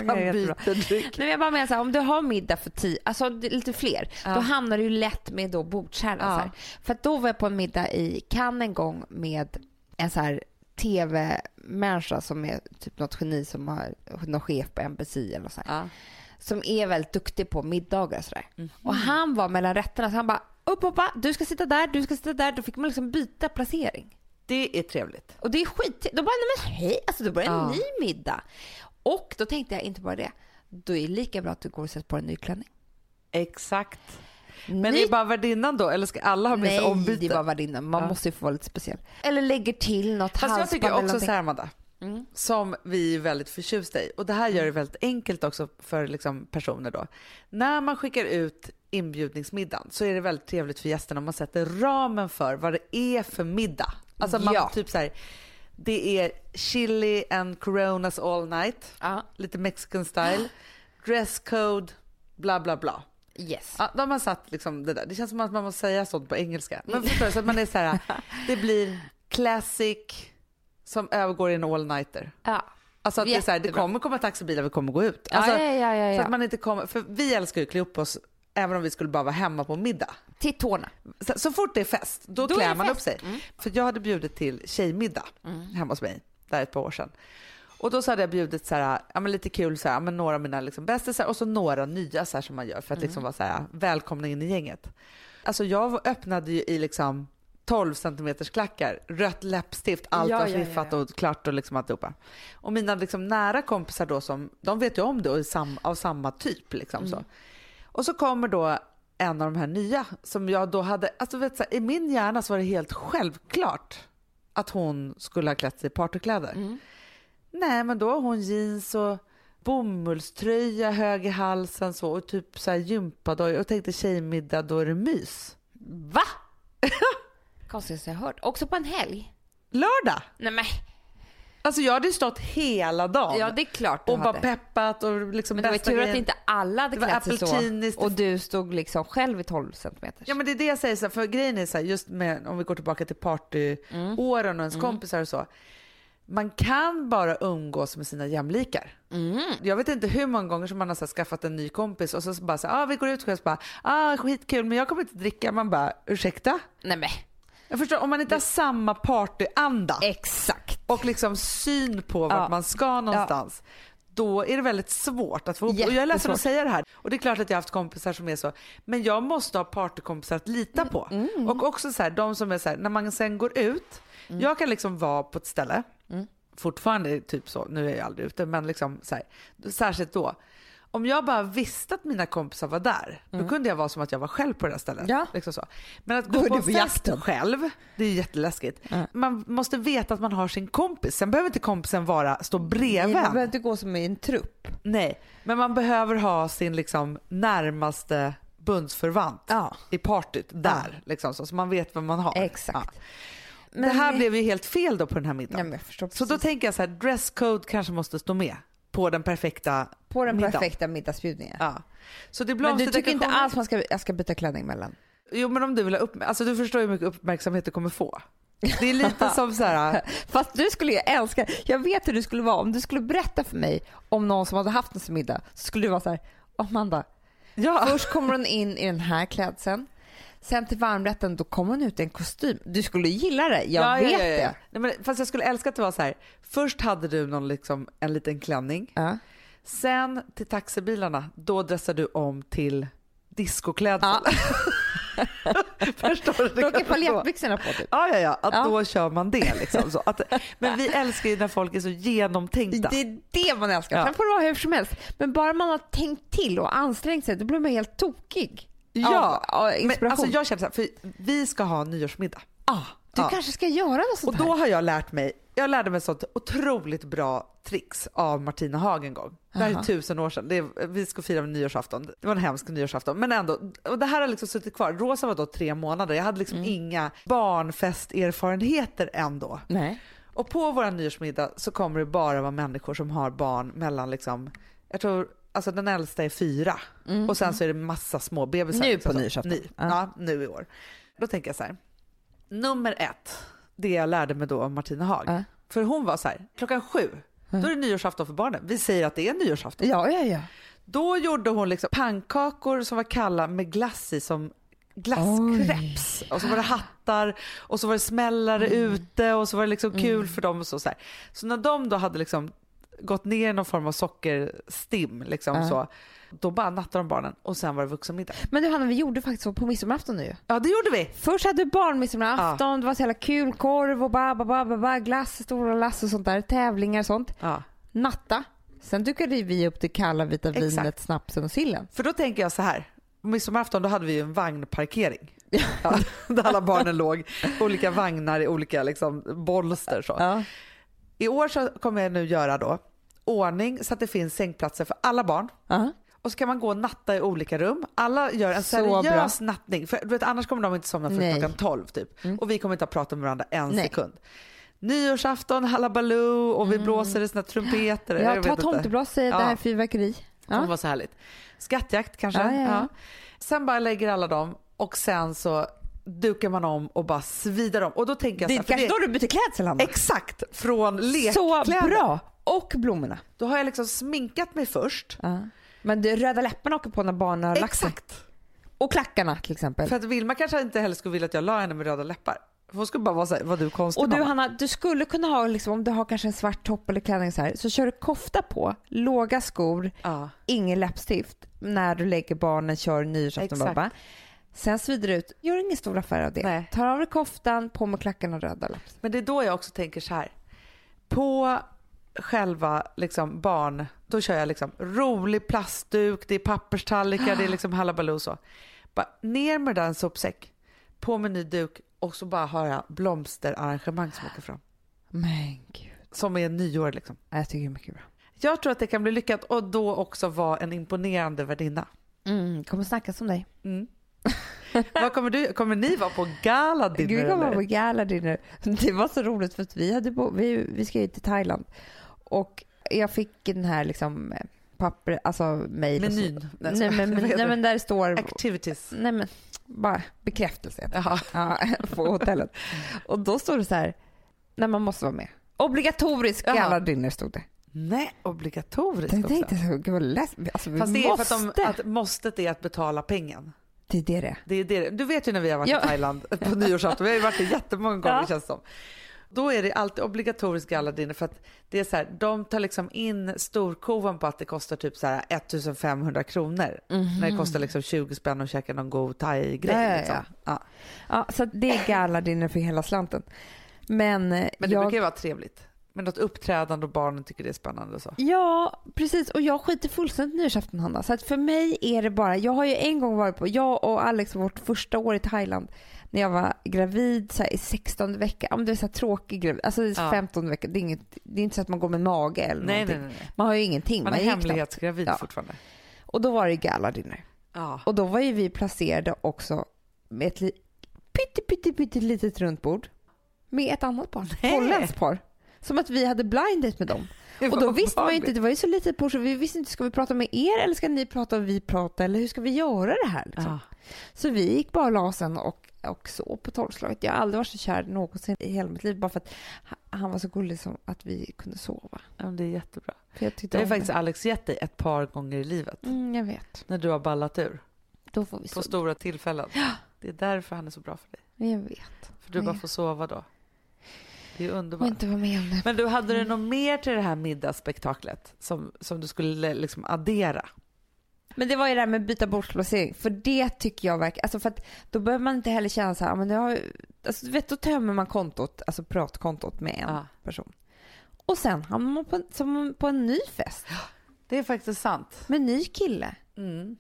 Man byter dryck. Nej, men jag bara menar så här, om du har middag för tio, alltså lite fler, Ja. då hamnar du ju lätt med då bordskärna. För då var jag på en middag i Cannes en gång med en så här tv-människa som är typ något geni som har någon chef på NBC eller så. Som är väldigt duktig på middagar och sådär. Mhm. Och han var mellan rätterna så han bara upp pappa, du ska sitta där, du ska sitta där. Då fick man liksom byta placering. Det är trevligt. Och det är skit. Då bara, nej men hej, alltså då börjar en Ja. ny middag. Och då tänkte jag inte bara det. Då är det lika bra att du går och sätter på en ny klänning. Exakt. Men Ny- det är bara värdinnan då? Eller ska alla ha med sig Nej, ombyte? det var värdinnan. Man Ja. måste ju få vara lite speciell. Eller lägger till något Fast jag tycker också någonting. så här Amanda, Mm. som vi är väldigt förtjusta i. Och det här gör det väldigt enkelt också för liksom personer då. När man skickar ut inbjudningsmiddagen så är det väldigt trevligt för gästerna om man sätter ramen för vad det är för middag. Alltså man Ja. typ så här, det är chili and coronas all night, Ja, lite mexican style, dresscode, bla bla bla. yes. Ja, de har satt liksom det där. Det känns som att man måste säga sånt på engelska. Men förstår så att man är så här, det blir classic, som övergår i en all-nighter. Ja. Alltså att det, är så här, det kommer komma taxibilar, vi kommer gå ut. Alltså, ja, ja, ja, ja, att man inte kommer, för vi älskar ju att klä upp oss även om vi skulle bara vara hemma på middag. Till tårna. Så, så fort det är fest, då, Då är klär man upp fest. sig. För jag hade bjudit till tjejmiddag hemma hos mig, där ett par år sedan. Och då så hade jag bjudit så här, ja, men lite kul, så här, men några av mina liksom bästisar och så några nya så här, som man gör för att liksom vara så här, välkomna in i gänget. Alltså jag öppnade ju i liksom 12 centimeters klackar, rött läppstift, allt Ja, var ja, ja, ja. och klart och liksom alltihopa. Och mina liksom nära kompisar då som, de vet ju om det och är sam, av samma typ liksom så. Och så kommer då en av de här nya som jag då hade, alltså vet så här, i min hjärna så var det helt självklart att hon skulle ha klätt sig i partykläder. Nej men då har hon jeans och bomullströja hög i halsen så och typ så här gympadojor och tänkte tjejmiddag då är det mys. Va? Konstigaste jag hört. Också på en helg. Lördag! Nej men, Alltså jag hade ju stått hela dagen ja det är klart du och bara peppat och liksom Men det var tur att inte alla hade klätt sig så. Och du stod liksom själv i 12 centimeter. Ja men det är det jag säger, så här, för grejen är så här, just med, om vi går tillbaka till partyåren och ens kompisar och så. Man kan bara umgås med sina jämlikar. Jag vet inte hur många gånger som man har så här, skaffat en ny kompis och så bara så här, ah, vi går ut och så bara, ah, skitkul men jag kommer inte dricka. Man bara, ursäkta? Nej men, Jag förstår, om man inte har samma partyanda exakt. och liksom syn på vart Ja. man ska någonstans. Då är det väldigt svårt att få ihop. Och jag är ledsen Jättesvårt. att säga det här. Och det är klart att jag har haft kompisar som är så. Men jag måste ha partykompisar att lita på. Mm, Och också så här, de som är så här, när man sen går ut. Mm. Jag kan liksom vara på ett ställe. Fortfarande typ så, nu är jag aldrig ute, men liksom så här, särskilt då. Om jag bara visste att mina kompisar var där, då kunde jag vara som att jag var själv på det där stället. Mm. Ja. Liksom så. Men att gå på en fest jakten. själv, det är jätteläskigt. Man måste veta att man har sin kompis. Sen behöver inte kompisen vara, stå bredvid Man en. behöver inte gå som i en trupp. Nej, men man behöver ha sin liksom närmaste bundsförvant Ja. i partyt där. Liksom, så, så man vet vad man har. Exakt. Ja. Men det här vi- blev ju helt fel då på den här middagen. Ja, så då tänker jag så här, dresscode kanske måste stå med på den perfekta På den middagen. perfekta middagsbjudningen. Ja. Så det Men du tycker inte alls man ska, jag ska byta klänning mellan? Jo men om du vill ha upp, alltså du förstår hur mycket uppmärksamhet du kommer få. Det är lite som så här, Fast du skulle ju älska, jag vet hur du skulle vara. Om du skulle berätta för mig om någon som hade haft en middag så skulle du vara så här, Amanda, ja. först kommer hon in i den här klädseln. Sen till varmrätten då kommer hon ut i en kostym. Du skulle gilla det, jag ja, vet ja, ja, det. Nej, men, fast jag skulle älska att det var så här. Först hade du någon liksom, en liten klänning. Ja. Sen till taxibilarna, då dressade du om till discoklädsel. Ja. Förstår du? Så. paljettbyxorna på typ. Ja, ja, ja. Att Ja. då kör man det liksom. Så att, men vi älskar ju när folk är så genomtänkta. Det är det man älskar. Ja. Sen får det vara hur som helst. Men bara man har tänkt till och ansträngt sig, då blir man helt tokig. Ja, av, av men inspiration. alltså jag känner så här, för vi ska ha nyårsmiddag. ah, du Ja. kanske ska göra något sånt Och då här. har jag lärt mig, jag lärde mig ett sånt otroligt bra tricks av Martina Haag en gång. Det här är tusen år sedan. Är, vi ska fira nyårsafton. Det var en hemsk nyårsafton. Men ändå, och det här har liksom suttit kvar. Rosa var då tre månader. Jag hade liksom Mm. inga barnfesterfarenheter ändå. Nej. Och på vår nyårsmiddag så kommer det bara vara människor som har barn mellan liksom, jag tror, alltså den äldsta är fyra. Och sen så är det massa små bebisar. Mm. Nu liksom på så. nyårsafton. Ny, Ja. ja. nu i år. Då tänker jag så här. Nummer ett, det jag lärde mig då av Martina Haag. Ja. För hon var så här, klockan sju, då är det nyårsafton för barnen. Vi säger att det är nyårsafton. Ja, ja, ja. Då gjorde hon liksom pannkakor som var kalla med glass i som glasskreps. Och så var det hattar och så var det smällare Mm. ute och så var det liksom kul för dem. Och så, så, här. så när de då hade liksom gått ner i någon form av sockerstim, liksom Ja. så, då bara nattade de barnen och sen var det vuxenmiddag. Men du Hanna, vi gjorde faktiskt så på midsommarafton nu. Ja det gjorde vi. Först hade du barnmidsommarafton, det var så jävla kul, korv och ba, ba, ba, ba, ba, glass, stora lass och sånt där, tävlingar och sånt. Ja. Natta. Sen dukade vi upp det kalla vita Exakt. vinet, snapsen och sillen. För då tänker jag så här. På midsommarafton då hade vi ju en vagnparkering. Ja, där alla barnen låg. Olika vagnar i olika liksom, bolster. Så. Ja. I år så kommer jag nu göra då ordning så att det finns sängplatser för alla barn. Ja. Och så kan man gå och natta i olika rum. Alla gör en Så seriös nattning. För du vet, annars kommer de inte somna för Nej. Mm. klockan 12 typ. Och vi kommer inte att prata med varandra en Nej. sekund. Nyårsafton, halabaloo och vi blåser i såna trumpeter. Mm. Ja, jag ta tomtebloss, Ja. det här är fyrverkeri. Det Ja. vara så härligt. Skattjakt kanske. Ja, ja, ja. Sen bara lägger alla dem och sen så dukar man om och bara svidar om. Och då tänker jag Det så är här, kanske det, då du byter klädsel Hanna. Exakt, från Så lekkläder. bra! Och blommorna. Då har jag liksom sminkat mig först. Ja. Men det röda läpparna åker på när barnen har lagt sig. Exakt. Och klackarna till exempel. För att Vilma kanske inte heller skulle vilja att jag la henne med röda läppar. Hon skulle bara vara såhär, vad du konstig Och du mamma. Hanna, du skulle kunna ha, liksom, om du har kanske en svart topp eller klänning så här, så kör du kofta på, låga skor, Ja. ingen läppstift när du lägger barnen, kör nyårsafton. Sen svider du ut, gör ingen stor affär av det. Nej. Tar av dig koftan, på med klackarna och röda läppstift. Men det är då jag också tänker så här. På själva liksom barn, då kör jag liksom rolig plastduk, det är papperstallrikar, det är liksom halabaloo så. Bara ner med den sopsäck, på med ny duk och så bara har jag blomsterarrangemang som åker fram. Men gud. Som är nyår liksom. Ja, Jag tycker det är mycket bra. Jag tror att det kan bli lyckat och då också vara en imponerande värdinna. Mm, kommer snackas om dig. Mm. Vad kommer, du, kommer ni vara på gala dinner Gud, vi kommer eller? på gala dinner. Det var så roligt för att vi, hade bo, vi, vi ska ju till Thailand och jag fick den här liksom eh, papper, alltså mejl. Menyn. Nej, men, nej men där står, Activities. nej men bara bekräftelse ja, på hotellet. Och då står det så här, när man måste vara med. Obligatorisk Jaha. gala dinner stod det. Nej, obligatoriskt Jag också. tänkte så, gud vad läs, alltså, Fast det är för att, de, att måstet är att betala pengen. Det är det det. Det är det. Du vet ju när vi har varit Ja. i Thailand på nyårsafton, vi har ju varit det jättemånga gånger Ja. känns som. Då är det alltid obligatoriskt galladinner för att det är så här, de tar liksom in storkovan på att det kostar typ så här 1500 kronor. När det kostar liksom 20 spänn att käka någon god thai-grej. Ja, liksom. ja. Ja, så det är gala dinner för hela slanten. Men, eh, Men det jag... brukar ju vara trevligt. Men något uppträdande och barnen tycker det är spännande så. Ja, precis. Och jag skiter fullständigt i nyårsafton, Hanna. Så att för mig är det bara... Jag har ju en gång varit på... Jag och Alex, vårt första år i Thailand, när jag var gravid så här, i 16 vecka. Ja, men det är så här tråkig gravid. Alltså är Ja. 15 veckor. Det är, inget, det är inte så att man går med mage eller Nej, någonting. nej, nej. Man har ju ingenting. Man är gick knappt. hemlighetsgravid Ja. fortfarande. Och då var det gala dinner. Ja. Och då var ju vi placerade också med ett pytte, pytte, pytte litet runt bord med ett annat par. Nej. Holländskt par. Som att vi hade blind date med dem. Och då visste man ju inte, det var ju så litet bord så vi visste inte, ska vi prata med er eller ska ni prata och vi prata eller hur ska vi göra det här? Liksom? Ja. Så vi gick bara och la oss och, och sov på tolvslaget. Jag har aldrig varit så kär någonsin i hela mitt liv bara för att ha- han var så gullig som att vi kunde sova. Ja, det är jättebra. För jag Det har faktiskt det. Alex gett dig ett par gånger i livet. Mm, jag vet. När du har ballat ur. Då får vi På sova. stora tillfällen. Det är därför han är så bra för dig. Jag vet. För du Ja. bara får sova då. Det är Och underbart. inte vara med om det. Men du, hade du något mer till det här middagsspektaklet som, som du skulle liksom addera? Men det var ju det här med byta bordsplacering. För det tycker jag verkar... Alltså för att då behöver man inte heller känna så här, "Ja, men har, alltså, du vet, då tömmer man kontot, alltså pratkontot med en Ja. person. Och sen hamnar man på, en- som på en ny fest Det är faktiskt sant. med ny kille. Mm.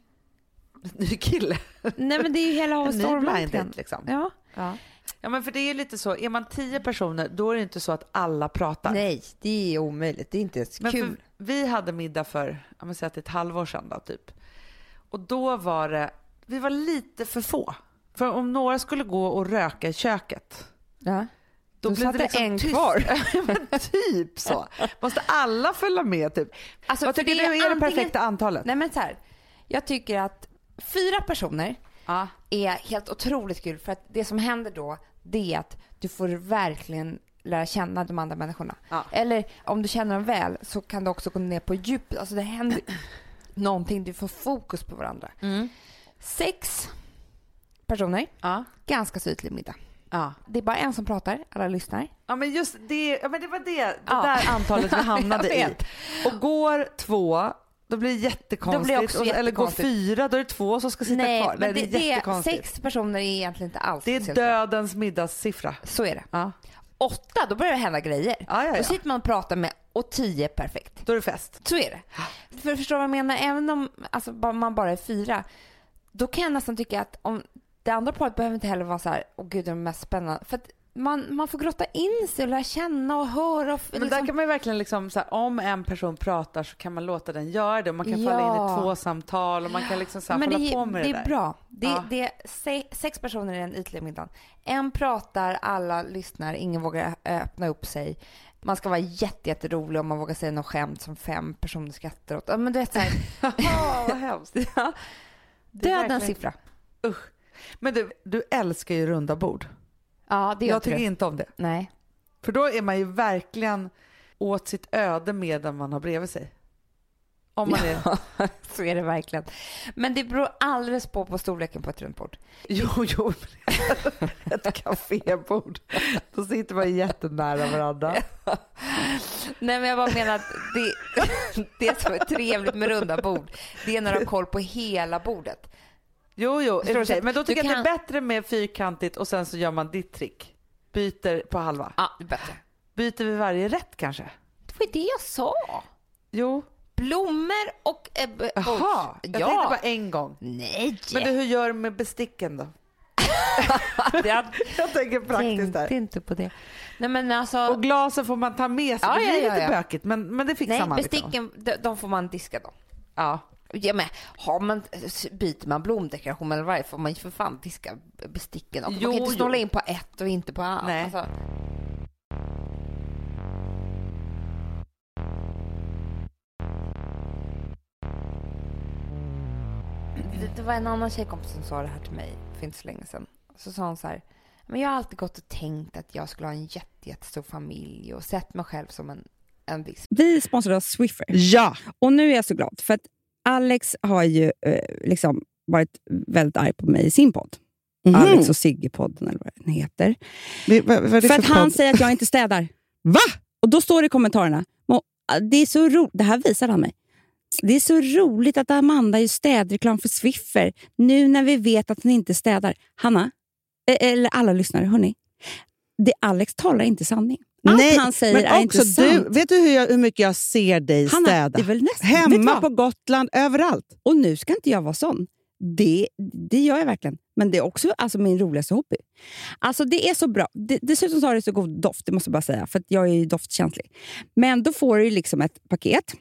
Ny kille. Nej men det är ju hela En ny blind liksom. Ja. Ja. Ja men för det är ju lite så, är man tio personer då är det inte så att alla pratar. Nej, det är omöjligt. Det är inte ens Men kul. för, vi hade middag för, jag måste säga att det ett halvår sedan då, typ. Och då var det, vi var lite för få. För om några skulle gå och röka i köket, Ja. då, Då blev det det liksom en tyst. kvar. Men typ så. Måste alla följa med typ? Alltså, Vad tycker det du är det antingen- perfekta antalet? Nej men så här. Jag tycker att fyra personer Ja. Är helt otroligt kul för att det som händer då det är att du får verkligen lära känna de andra människorna. Ja. Eller om du känner dem väl så kan du också gå ner på djupet. Alltså det händer någonting, du får fokus på varandra. Mm. Sex personer, Ja. ganska så ytlig middag. Ja. Det är bara en som pratar, alla lyssnar. Ja men just det, ja, men det var det, det Ja. där antalet vi hamnade i. Och går två, då blir det jättekonstigt. Blir också Och- Eller går jättekonstigt. fyra, då är det två som ska sitta Nej, kvar. men det, är det är jättekonstigt. sex personer är egentligen inte alls Det är dödens middagssiffra. Så är det. Ja. Åtta, då börjar det hända grejer. Ja, ja, Då sitter man och pratar med och tio perfekt. Då är det fest. Så är det. För att förstå vad jag menar, även om alltså, man bara är fyra, då kan jag nästan tycka att om det andra paret behöver inte heller vara så här, åh gud det är mest spännande. För att man, man får grotta in sig och lära känna och höra. Och, Men liksom, där kan man ju verkligen liksom, så här, om en person pratar så kan man låta den göra det. Och man kan falla in Ja. i två samtal och man kan liksom så här, men hålla det, på med det det, är där. bra. Det, Ja. det är se, sex personer i den ytliga middagen. En pratar, alla lyssnar, ingen vågar ö- öppna upp sig. Man ska vara jätte, jätterolig om man vågar säga något skämt som fem personer skrattar åt. Ja, Men du vet så här, Ja, vad hemskt. ja. Det är dödens verkligen- siffra. Usch. Men du, du älskar ju runda bord. Ja, det Jag tycker du. inte om det. Nej. För då är man ju verkligen åt sitt öde med den man har bredvid sig. Om man är... så är det verkligen. Men det beror alldeles på på storleken på ett runt bord. Jo, jo. Ett kafébord. Då sitter man jättenära varandra. Nej, men jag bara menar att det, det som är trevligt med runda bord, det är när du har koll på hela bordet. Jo, jo. du? Men då tycker jag att det kan- är bättre med fyrkantigt och sen så gör man ditt trick. Byter på halva. Ja, det är bättre. Byter vi varje rätt kanske? Det var ju det jag sa. Jo. Blommor och eh, Jaha. bords. Jag tänkte Ja. bara en gång. Nej. Men du, hur gör du med besticken då? jag Jag tänker praktiskt där. tänkte inte på det. Nej, men alltså. Och glasen får man ta med sig. Ja, det blir ja, ja, lite ja. bökigt men, men det fixar Nej, man. liksom. besticken, de, de får man diska då. Ja. Ja, men har man, byter man blomdekoration eller är, får man ju för fan diska besticken. Och Jo, man kan inte snåla in på ett och inte på annat. Nej. Alltså. Det, det var en annan tjejkompis som sa det här till mig för inte så länge sedan. Så sa hon så här, men jag har alltid gått och tänkt att jag skulle ha en jätte, jättestor familj och sett mig själv som en, en viss Vi sponsrar av Swiffer. Ja! Och nu är jag så glad, för att Alex har ju eh, liksom varit väldigt arg på mig i sin podd. Mhm. Alex och Sigge-podden eller vad den heter. Vi- vad, vad det För att för han podd? säger att jag inte städar. Va? Och då står det i kommentarerna, "Må- det är så ro- det här visar han mig. Det är så roligt att Amanda gör städreklam för Swiffer nu när vi vet att hon inte städar. Hanna, eh, eller alla lyssnare, hörni. Det Alex talar inte sanning. Allt Nej, han säger men är inte också sant. du, vet du hur, jag, hur mycket jag ser dig Hanna, städa? det är väl nästan, Hemma på Gotland, överallt. Och nu ska inte jag vara sån. Det, det gör jag verkligen. Men det är också alltså, min roligaste hobby. Alltså det är så bra. Det, dessutom så har det så god doft, det måste jag bara säga. För jag är ju doftkänslig. Men då får du liksom ett paket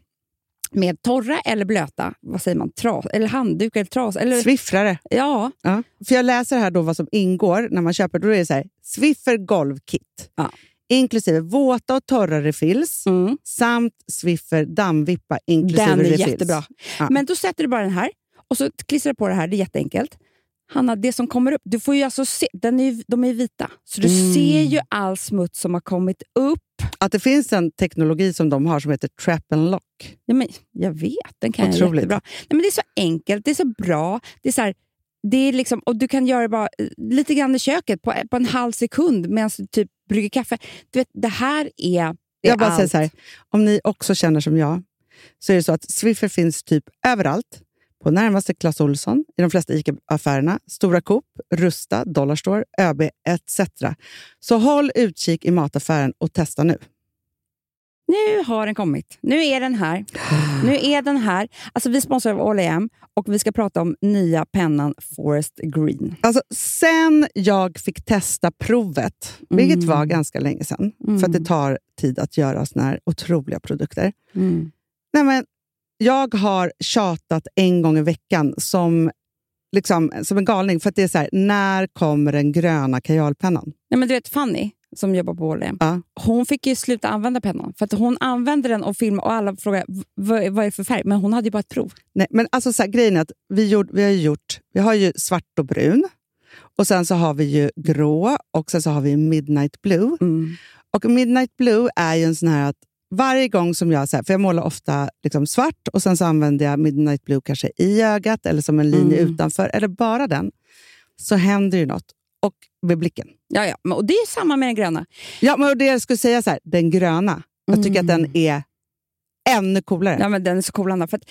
med torra eller blöta, vad säger man, tras, eller handduk eller tras. Eller, Swiffrare. ja, Ja. För jag läser här då vad som ingår när man köper. Då är det så här, Swiffer golvkit. Ja. Inklusive våta och torra refills mm, samt Swiffer dammvippa inklusive den är refills. jättebra. Ja. Men då sätter du bara den här och så klistrar du på det här. Det är jätteenkelt. Hanna, det som kommer upp, du får ju alltså se, den är, de är vita. Så du Mm. ser ju all smuts som har kommit upp. Att det finns en teknologi som de har som heter trap and lock. Ja, men jag vet, den kan jag Otroligt. jättebra. Nej, men det är så enkelt, det är så bra. Det är så här, det är liksom, och du kan göra det bara eh, lite grann i köket på, på en halv sekund medan du typ brygger kaffe. Du vet, det här är, är Jag bara säger allt. så här, om ni också känner som jag, så är det så att Swiffer finns typ överallt. På närmaste Clas Ohlson, i de flesta ICA-affärerna, Stora Coop, Rusta, Dollarstore, ÖB etc. Så håll utkik i mataffären och testa nu. Nu har den kommit. Nu är den här. Nu är den här. Alltså, vi sponsrar av All och vi ska prata om nya pennan Forest Green. Alltså, sen jag fick testa provet, vilket Mm. var ganska länge sedan, för att det tar tid att göra såna här otroliga produkter. Nej, men jag har tjatat en gång i veckan som, liksom, som en galning. För att det är så här, när kommer den gröna kajalpennan? Nej, men du vet Fanny, som jobbar på All Ja. hon fick ju sluta använda pennan. För att hon använde den och filmade och alla frågade "V- vad, är det för färg. Men hon hade ju bara ett prov. Nej, men alltså så här, grejen är att vi, gjort, vi har gjort, vi har ju svart och brun. Och sen så har vi ju grå och sen så har vi midnight blue. Och midnight blue är ju en sån här att varje gång som jag, så här, för jag målar ofta liksom svart och sen så använder jag midnight blue kanske i ögat eller som en linje Mm. utanför, eller bara den, så händer ju något. Och med blicken. Ja, ja. Och det är samma med den gröna. Ja, men det jag skulle säga så här, den gröna, jag tycker att den är ännu coolare. Ja, men den är så cool, Anna. För att,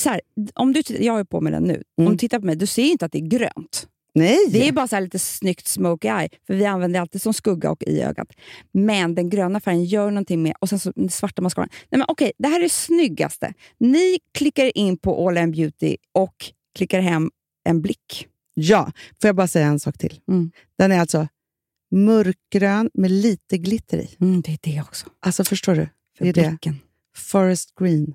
så här, om du, jag har på mig den nu. Om Mm. du tittar på mig, du ser inte att det är grönt. Nej! Det är bara så lite snyggt smoky eye, för vi använder det alltid som skugga och i ögat. Men den gröna färgen gör någonting med, och sen så den svarta mascaran. Nej, men okej, det här är det snyggaste. Ni klickar in på All In Beauty och klickar hem en blick. Ja, får jag bara säga en sak till? Mm. Den är alltså mörkgrön med lite glitter i. Mm, det är det också. Alltså förstår du? För Det är det. blicken. Forest green.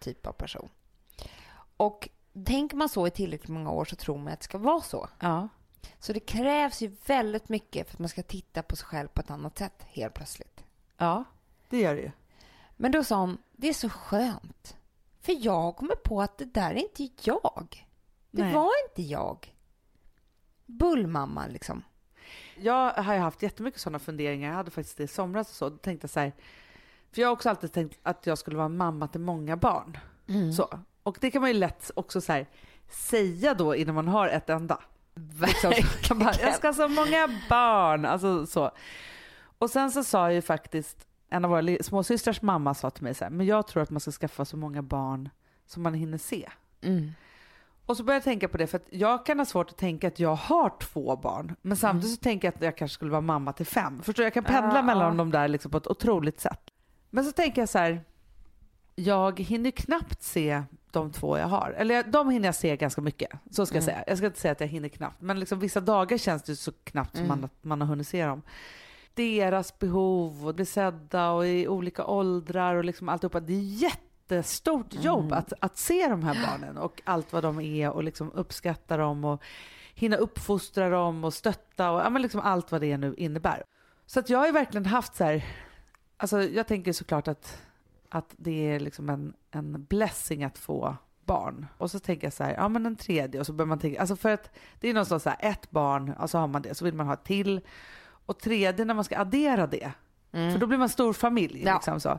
typ av person. Och tänker man så i tillräckligt många år så tror man att det ska vara så. Ja. Så det krävs ju väldigt mycket för att man ska titta på sig själv på ett annat sätt helt plötsligt. ja. det gör det ju. Men då sa hon, det är så skönt. För jag kommer på att det där är inte jag. Det Nej. var inte jag. Bullmamma liksom. Jag har ju haft jättemycket sådana funderingar. Jag hade faktiskt det i somras och så. Då tänkte jag så här, för jag har också alltid tänkt att jag skulle vara mamma till många barn. Så. Och det kan man ju lätt också så här, säga då innan man har ett enda. Liksom, bara, jag ska ha så många barn. Alltså så. Och sen så sa ju faktiskt en av våra småsystrars mamma sa till mig så här, men jag tror att man ska skaffa så många barn som man hinner se. Mm. Och så började jag tänka på det för att jag kan ha svårt att tänka att jag har två barn. Men samtidigt så tänker jag att jag kanske skulle vara mamma till fem. Förstår du? Jag kan pendla Ja, mellan ja. de där liksom på ett otroligt sätt. Men så tänker jag så här. Jag hinner knappt se de två jag har. Eller de hinner jag se ganska mycket. Så ska jag säga. Jag ska inte säga att jag hinner knappt. Men liksom vissa dagar känns det så knappt som man, man har hunnit se dem. Deras behov och bli sedda och i olika åldrar och liksom alltihopa. Det är jättestort jobb att, att se de här barnen och allt vad de är och liksom uppskatta dem och hinna uppfostra dem och stötta och ja, men liksom allt vad det nu innebär. Så att jag har ju verkligen haft så här, alltså jag tänker såklart att, att det är liksom en, en blessing att få barn. Och så tänker jag så här, ja men en tredje och så börjar man tänka, alltså för att det är någonstans så här, ett barn, alltså har man det, så vill man ha ett till. Och tredje när man ska addera det, för då blir man stor familj. Ja. Liksom så.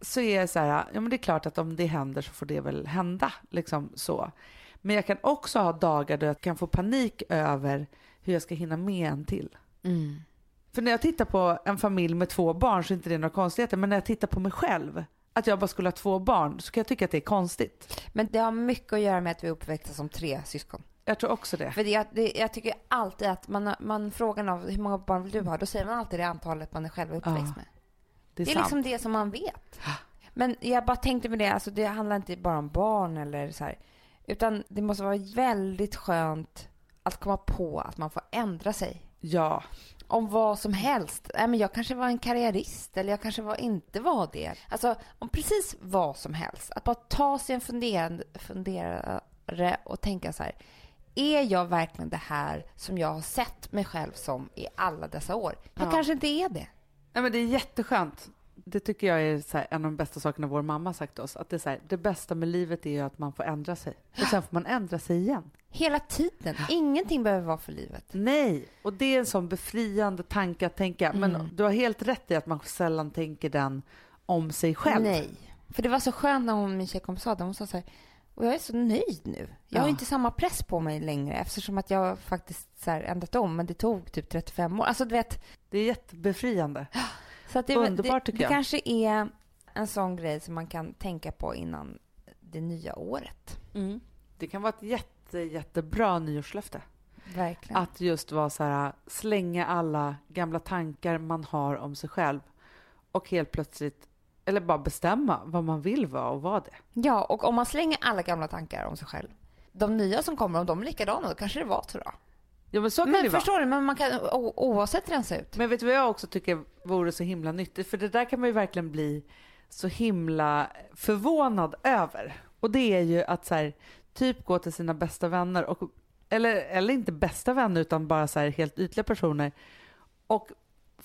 så är jag så här, ja men det är klart att om det händer så får det väl hända. Liksom så. Men jag kan också ha dagar då jag kan få panik över hur jag ska hinna med en till. Mm. För när jag tittar på en familj med två barn så är inte det några konstigheter. Men när jag tittar på mig själv, att jag bara skulle ha två barn, så kan jag tycka att det är konstigt. Men det har mycket att göra med att vi är uppväxta som tre syskon. Jag tror också det. För det, jag- det, jag tycker alltid att man, man frågar någon hur många barn vill du ha? Då säger man alltid det antalet man är själv uppväxt Ja, med. Det är, Det är liksom det som man vet. Men jag bara tänkte med det, alltså det handlar inte bara om barn eller så här. Utan det måste vara väldigt skönt att komma på att man får ändra sig. Ja, Om vad som helst. Nej, men jag kanske var en karriärist eller jag kanske var, inte var det. Alltså om precis vad som helst. Att bara ta sig en funderande, funderare och tänka så här. Är jag verkligen det här som jag har sett mig själv som i alla dessa år? Jag Ja. kanske inte är det. Nej, men det är jätteskönt. Det tycker jag är här, en av de bästa sakerna vår mamma sagt till oss. Att det, är här, det bästa med livet är att man får ändra sig. Och sen får man ändra sig igen. Hela tiden. Ingenting behöver vara för livet. Nej, och det är en sån befriande tanke att tänka. Men Mm. du har helt rätt i att man sällan tänker den om sig själv. Nej. För det var så skönt när hon, min tjejkompis sa det. Hon sa så här, och jag är så nöjd nu. Jag har Ja. inte samma press på mig längre eftersom att jag faktiskt så här ändrat om. Men det tog typ 35 år. Alltså du vet. Det är jättebefriande. Så att det, Underbart, det, tycker det jag. kanske är en sån grej som man kan tänka på innan det nya året. Det kan vara ett jätte, jättebra nyårslöfte. Verkligen. Att just vara så här, slänga alla gamla tankar man har om sig själv och helt plötsligt, eller bara bestämma vad man vill vara och vara det. Ja, och om man slänger alla gamla tankar om sig själv. De nya som kommer, om de är likadana, då kanske det var så då. Ja men så kan Men det vara. förstår du, men man kan oavsett rensa ut. Men vet du vad jag också tycker vore så himla nyttigt? För det där kan man ju verkligen bli så himla förvånad över. Och det är ju att så här, typ gå till sina bästa vänner, och, eller, eller inte bästa vänner utan bara så här helt ytliga personer. Och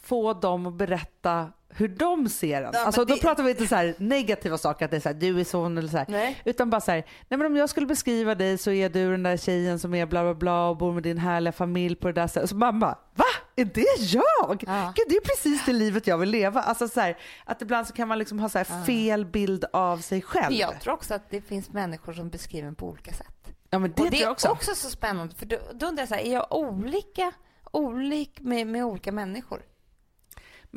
få dem att berätta hur de ser en. Ja, alltså, då det- pratar vi inte så här negativa saker, att det är så här, du är sån eller så. Nej. Utan bara så här, nej men om jag skulle beskriva dig så är du den där tjejen som är bla bla bla och bor med din härliga familj på det där sättet. Så mamma, va? Är det jag? Ja. Gud, det är precis det livet jag vill leva. Alltså så här, att ibland så kan man liksom ha så här fel bild av sig själv. Jag tror också att det finns människor som beskriver en på olika sätt. Ja men det, och det är också. också. så spännande. För då, då undrar jag så här, är jag olika, olik med, med olika människor?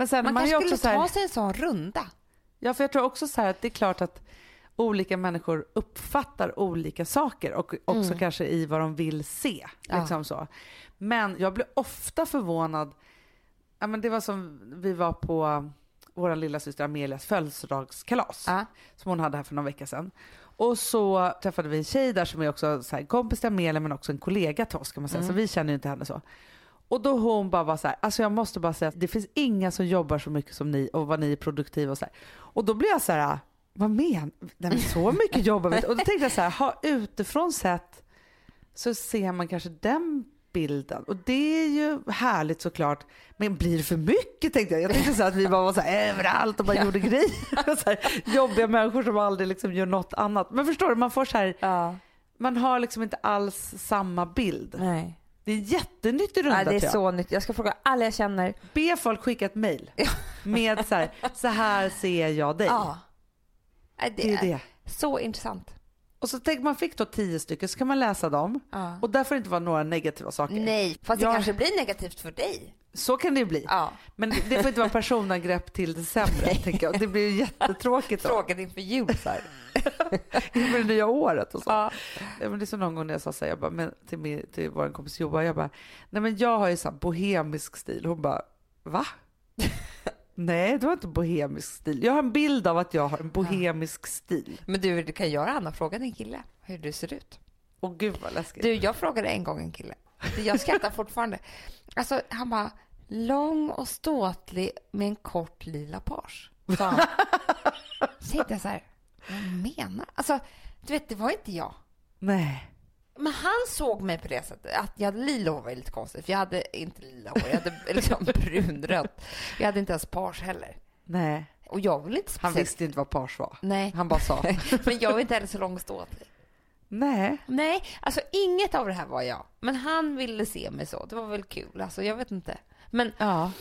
Men sen Man man, kanske skulle också så här, ta sig en sån runda. Ja, för jag tror också så här att det är klart att olika människor uppfattar olika saker och också kanske i vad de vill se. Ja. Liksom så. Men jag blir ofta förvånad. Ja, men det var som vi var på vår lilla syster Amelias födelsedagskalas Ja. som hon hade här för någon vecka sedan. Och så träffade vi en tjej där som är också så här, kompis till Amelia men också en kollega till oss kan man säga. Så vi känner ju inte henne så. Och då hon bara var så här, alltså jag måste bara säga att det finns inga som jobbar så mycket som ni och vad ni är produktiva och så här. Och då blir jag så här, vad men? Nej, men så mycket jobbar vi. Och då tänkte jag så här, ha utifrån sett så ser man kanske den bilden. Och det är ju härligt såklart. Men blir det för mycket tänkte jag. Jag tänkte så att vi bara var så här överallt och bara gjorde grejer. Så här, jobbiga människor som aldrig liksom gör något annat. Men förstår du, man får så här, Ja. man har liksom inte alls samma bild. Nej. Det är en jättenyttig runda Ja, det är jag. så nytt. Jag ska fråga alla jag känner. Be folk skicka ett mail med så här, så här ser jag dig. Ja. Nej, Det är det. Så intressant. Och så tänk man fick då tio stycken så kan man läsa dem. Ja. Och där får det inte vara några negativa saker. Nej, fast det Jag- kanske blir negativt för dig. Så kan det ju bli. Ja. Men det får inte vara personangrepp till det sämre. tänker jag. Det blir ju jättetråkigt då. Frågan inför jul så här. inför det nya året och så. Ja. Men det är så någon gång när jag sa så här, jag bara, men till, min, till vår kompis Joa, jag bara, nej men jag har ju så bohemisk stil. Hon bara, va? nej, du har inte bohemisk stil. Jag har en bild av att jag har en bohemisk stil. Men du, du kan göra Anna, fråga din kille hur du ser ut. Och gud vad läskigt. Du, jag frågade en gång en kille. Jag skrattar fortfarande. Alltså, han bara, lång och ståtlig med en kort lila page. sa han. Så jag så här, vad menar Alltså, du vet, det var inte jag. Nej. Men han såg mig på det sättet. Att jag hade lila hår var lite konstigt. För jag hade inte lila hår. Jag hade liksom brunrött. Jag hade inte ens page heller. Nej. Och jag vill inte Han visste inte vad page var. Nej. Han bara sa. Men jag är inte heller så lång och ståtlig. Nej. Nej, alltså inget av det här var jag. Men han ville se mig så. Det var väl kul. Alltså jag vet inte. Men, Ja.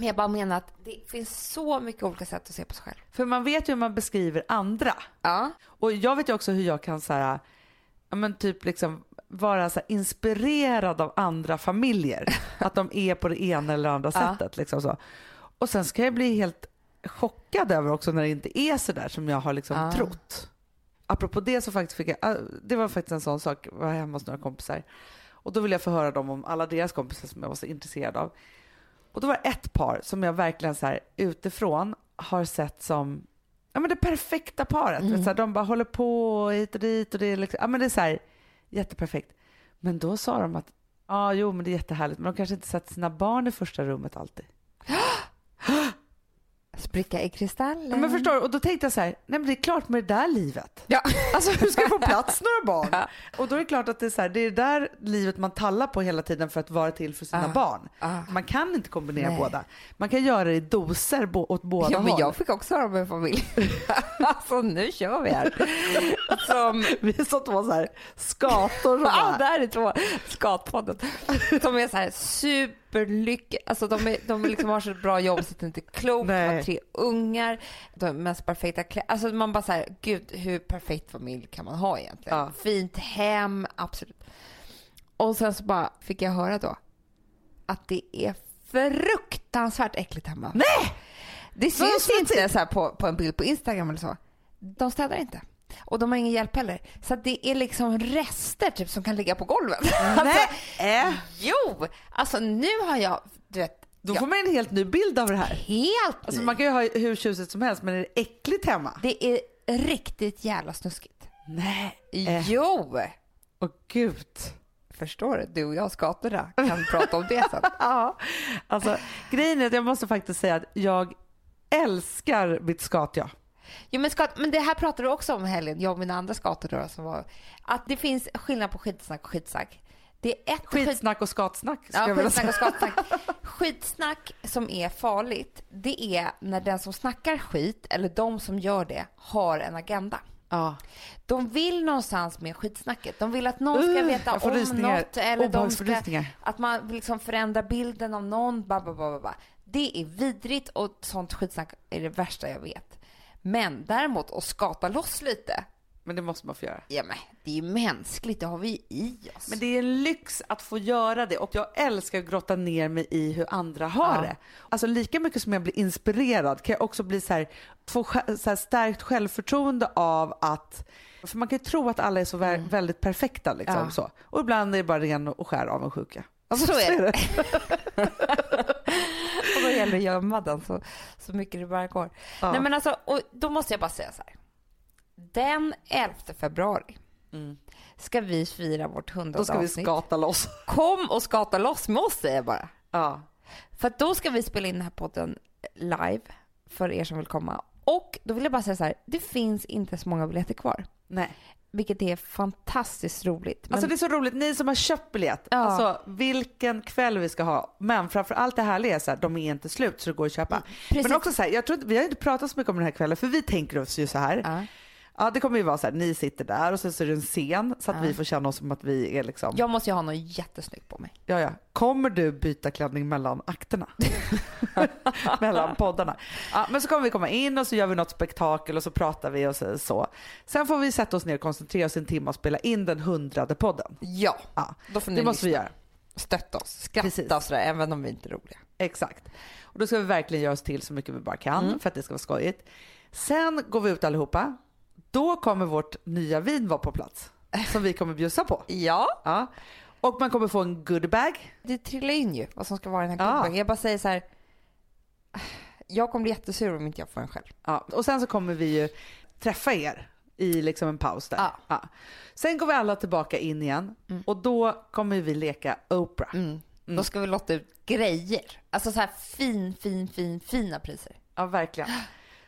Men jag bara menar att det finns så mycket olika sätt att se på sig själv. För man vet ju hur man beskriver andra. Ja. Och jag vet ju också hur jag kan så här, ja men typ liksom vara så inspirerad av andra familjer. att de är på det ena eller andra Ja. sättet. Liksom så. Och sen ska jag bli helt chockad över också när det inte är så där som jag har liksom Ja. trott. Apropå det så faktiskt fick jag, äh, det var faktiskt en sån sak, jag var hemma hos några kompisar. Och då ville jag förhöra dem om alla deras kompisar som jag var så intresserad av. Och då var det ett par som jag verkligen så här utifrån har sett som ja, men det perfekta paret. Vet, så här, de bara håller på hit och dit och det är, liksom, ja, men det är så här, jätteperfekt. Men då sa de att ja, jo, men det är jättehärligt, men de kanske inte sätter sina barn i första rummet alltid. Spricka i kristallen. Ja, men förstår du? Och då tänkte jag så här, nej men det är klart med det där livet. Ja. Alltså hur ska jag få plats några barn? Ja. Och då är det klart att det är så här, det är det där livet man tallar på hela tiden för att vara till för sina Ja. barn. Ja. Man kan inte kombinera Nej. båda. Man kan göra det i doser bo- åt båda Ja, men håll. jag fick också höra om en familj. alltså nu kör vi här. Som, Vi är som två så här skator som ja, bara, där är två Skatpodden. De är så här superlyckliga. Alltså de, är, de liksom har så bra jobb så att det inte är klokt. De har tre ungar. De mest perfekta kläder. Alltså man bara så här, gud hur perfekt familj kan man ha egentligen? Ja. Fint hem, absolut. Och sen så bara fick jag höra då att det är fruktansvärt äckligt hemma. Nej! Det syns inte så här på, på en bild på Instagram eller så. De städar inte. Och de har ingen hjälp heller. Så det är liksom rester typ som kan ligga på golvet. Alltså, Nej! jo! Alltså nu har jag, du vet, Då får man en helt ny bild av det här. helt Alltså ny. man kan ju ha hur tjusigt som helst men är det äckligt hemma? Det är riktigt jävla snuskigt. Nej. Eh. Jo! Åh gud. Förstår du? Du och jag skatorna kan prata om det sen. Ja, alltså grejen är att jag måste faktiskt säga att jag älskar mitt skat ja. Jo, men, skat, men det här pratade du också om helgen, jag och mina andra skator som var att det finns skillnad på skitsnack och skitsnack. Det är ett skit- Skitsnack och skatsnack Ja, skitsnack och skatsnack. Skitsnack som är farligt, det är när den som snackar skit, eller de som gör det, har en agenda. Ja. De vill någonstans med skitsnacket. De vill att någon ska Uh, veta får om rysningar. något. Eller de ska, att man vill liksom förändra bilden av någon. Ba, ba, ba, ba, ba. Det är vidrigt och sånt skitsnack är det värsta jag vet. Men däremot att skata loss lite, Men det måste man få göra. ja men det är ju mänskligt, det har vi i oss. Men det är en lyx att få göra det och jag älskar att grotta ner mig i hur andra har Ja. det. Alltså lika mycket som jag blir inspirerad kan jag också bli så här, få så här stärkt självförtroende av att för man kan ju tro att alla är så vä- väldigt perfekta liksom Mm. Ja. så. Och ibland är det bara ren och skär avundsjuka. Alltså, Så är det att gömma den så, så mycket det bara går. Ja. Nej men alltså, och då måste jag bara säga så här. Den 11 februari ska vi fira vårt Då hundrade ska vi avsnitt. skata loss. Kom och skata loss med oss säger jag bara. Ja. För då ska vi spela in den här podden live för er som vill komma. Och då vill jag bara säga så här, det finns inte så många biljetter kvar. Nej. Vilket är fantastiskt roligt. Men Alltså det är så roligt, ni som har köpt biljett, Ja. alltså vilken kväll vi ska ha. Men framför allt det härliga är så här, de är inte slut så det går att köpa. precis. Men också så här, jag tror inte, vi har inte pratat så mycket om den här kvällen för vi tänker oss ju så här. Ja. Ja det kommer ju vara så här, ni sitter där och sen så är det en scen så att Ja. vi får känna oss som att vi är liksom, Jag måste ju ha något jättesnyggt på mig. ja ja. Kommer du byta klänning mellan akterna? mellan poddarna. Ja, men så kommer vi komma in och så gör vi något spektakel och så pratar vi och så. så. Sen får vi sätta oss ner och koncentrera oss en timme och spela in den hundrade podden. Ja, Ja, då får ni det måste vi lyssna. göra. Stötta oss, skratta och sådär, även om vi inte är roliga. Exakt. Och då ska vi verkligen göra oss till så mycket vi bara kan Mm. för att det ska vara skojigt. Sen går vi ut allihopa. Då kommer vårt nya vin vara på plats som vi kommer bjussa på. Ja, Ja. Och man kommer få en goodiebag. det trillar in ju vad som ska vara i den här Ja. goodbagen. Jag bara säger så här. Jag kommer bli jättesur om inte jag får en själv. Ja. Och sen så kommer vi ju träffa er i liksom en paus där. Ja. Sen går vi alla tillbaka in igen och då kommer vi leka Oprah. Mm. Då ska vi lotta ut grejer. Alltså så här fin, fin, fin, fina priser. Ja, verkligen.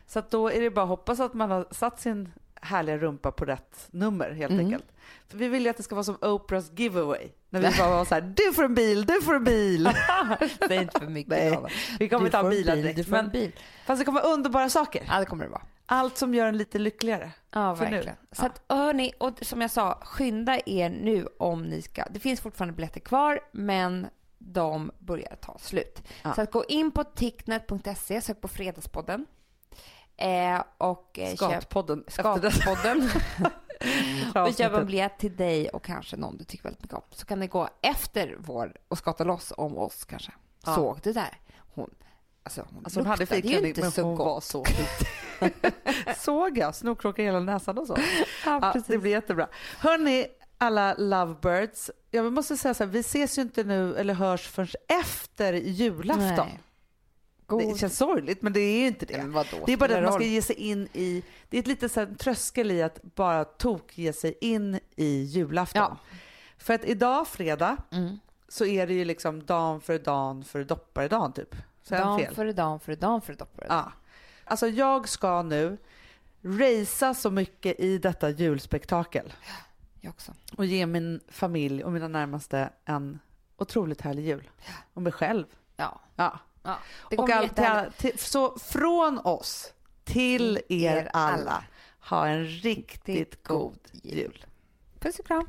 Så att då är det bara att hoppas att man har satt sin härliga rumpa på rätt nummer helt Mm. enkelt. För vi vill ju att det ska vara som Oprahs giveaway. När vi bara var så här, du får en bil, du får en bil. Säg inte för mycket. Nej, vi kommer inte ha bilar bil, direkt. Du får Men, en bil. fast det kommer vara underbara saker. Ja, det kommer det vara. Allt som gör en lite lyckligare. Ja, För nu. verkligen. Så Ja. att hörni, och som jag sa, skynda er nu om ni ska. Det finns fortfarande biljetter kvar, men de börjar ta slut. Ja. Så att gå in på ticknet.se, sök på Fredagspodden. Eh, och eh, köp Skatpodden. det. Skatpodden. och köp en biljett till dig och kanske någon du tycker väldigt mycket om. Så kan ni gå efter vår och skata loss om oss kanske. Ja. Såg du där? Hon, alltså hon, Alltså hon hade luktade ju inte men så hon gott. var så fit. Såg jag, snorkråka i hela näsan och så. Ja, Ja, det blir jättebra. Hörni, alla lovebirds. Jag måste säga så här, vi ses ju inte nu eller hörs förrän efter julafton. Nej. God. Det känns sorgligt men det är ju inte det. Det är bara det att man ska ge sig in i, det är ett litet så här tröskel i att bara tok ge sig in i julafton. Ja. För att idag, fredag, Mm. så är det ju liksom dan för dan för dopparedagen typ. Så Dan fel? före dan före dan före doppare. Ja. Alltså jag ska nu racea så mycket i detta julspektakel Jag också. och ge min familj och mina närmaste en otroligt härlig jul. Och mig själv. Ja. Ja. Ja. Och kommer all, jättehärligt. till, till, så från oss till er er alla. alla, ha en riktigt god jul. Puss och kram.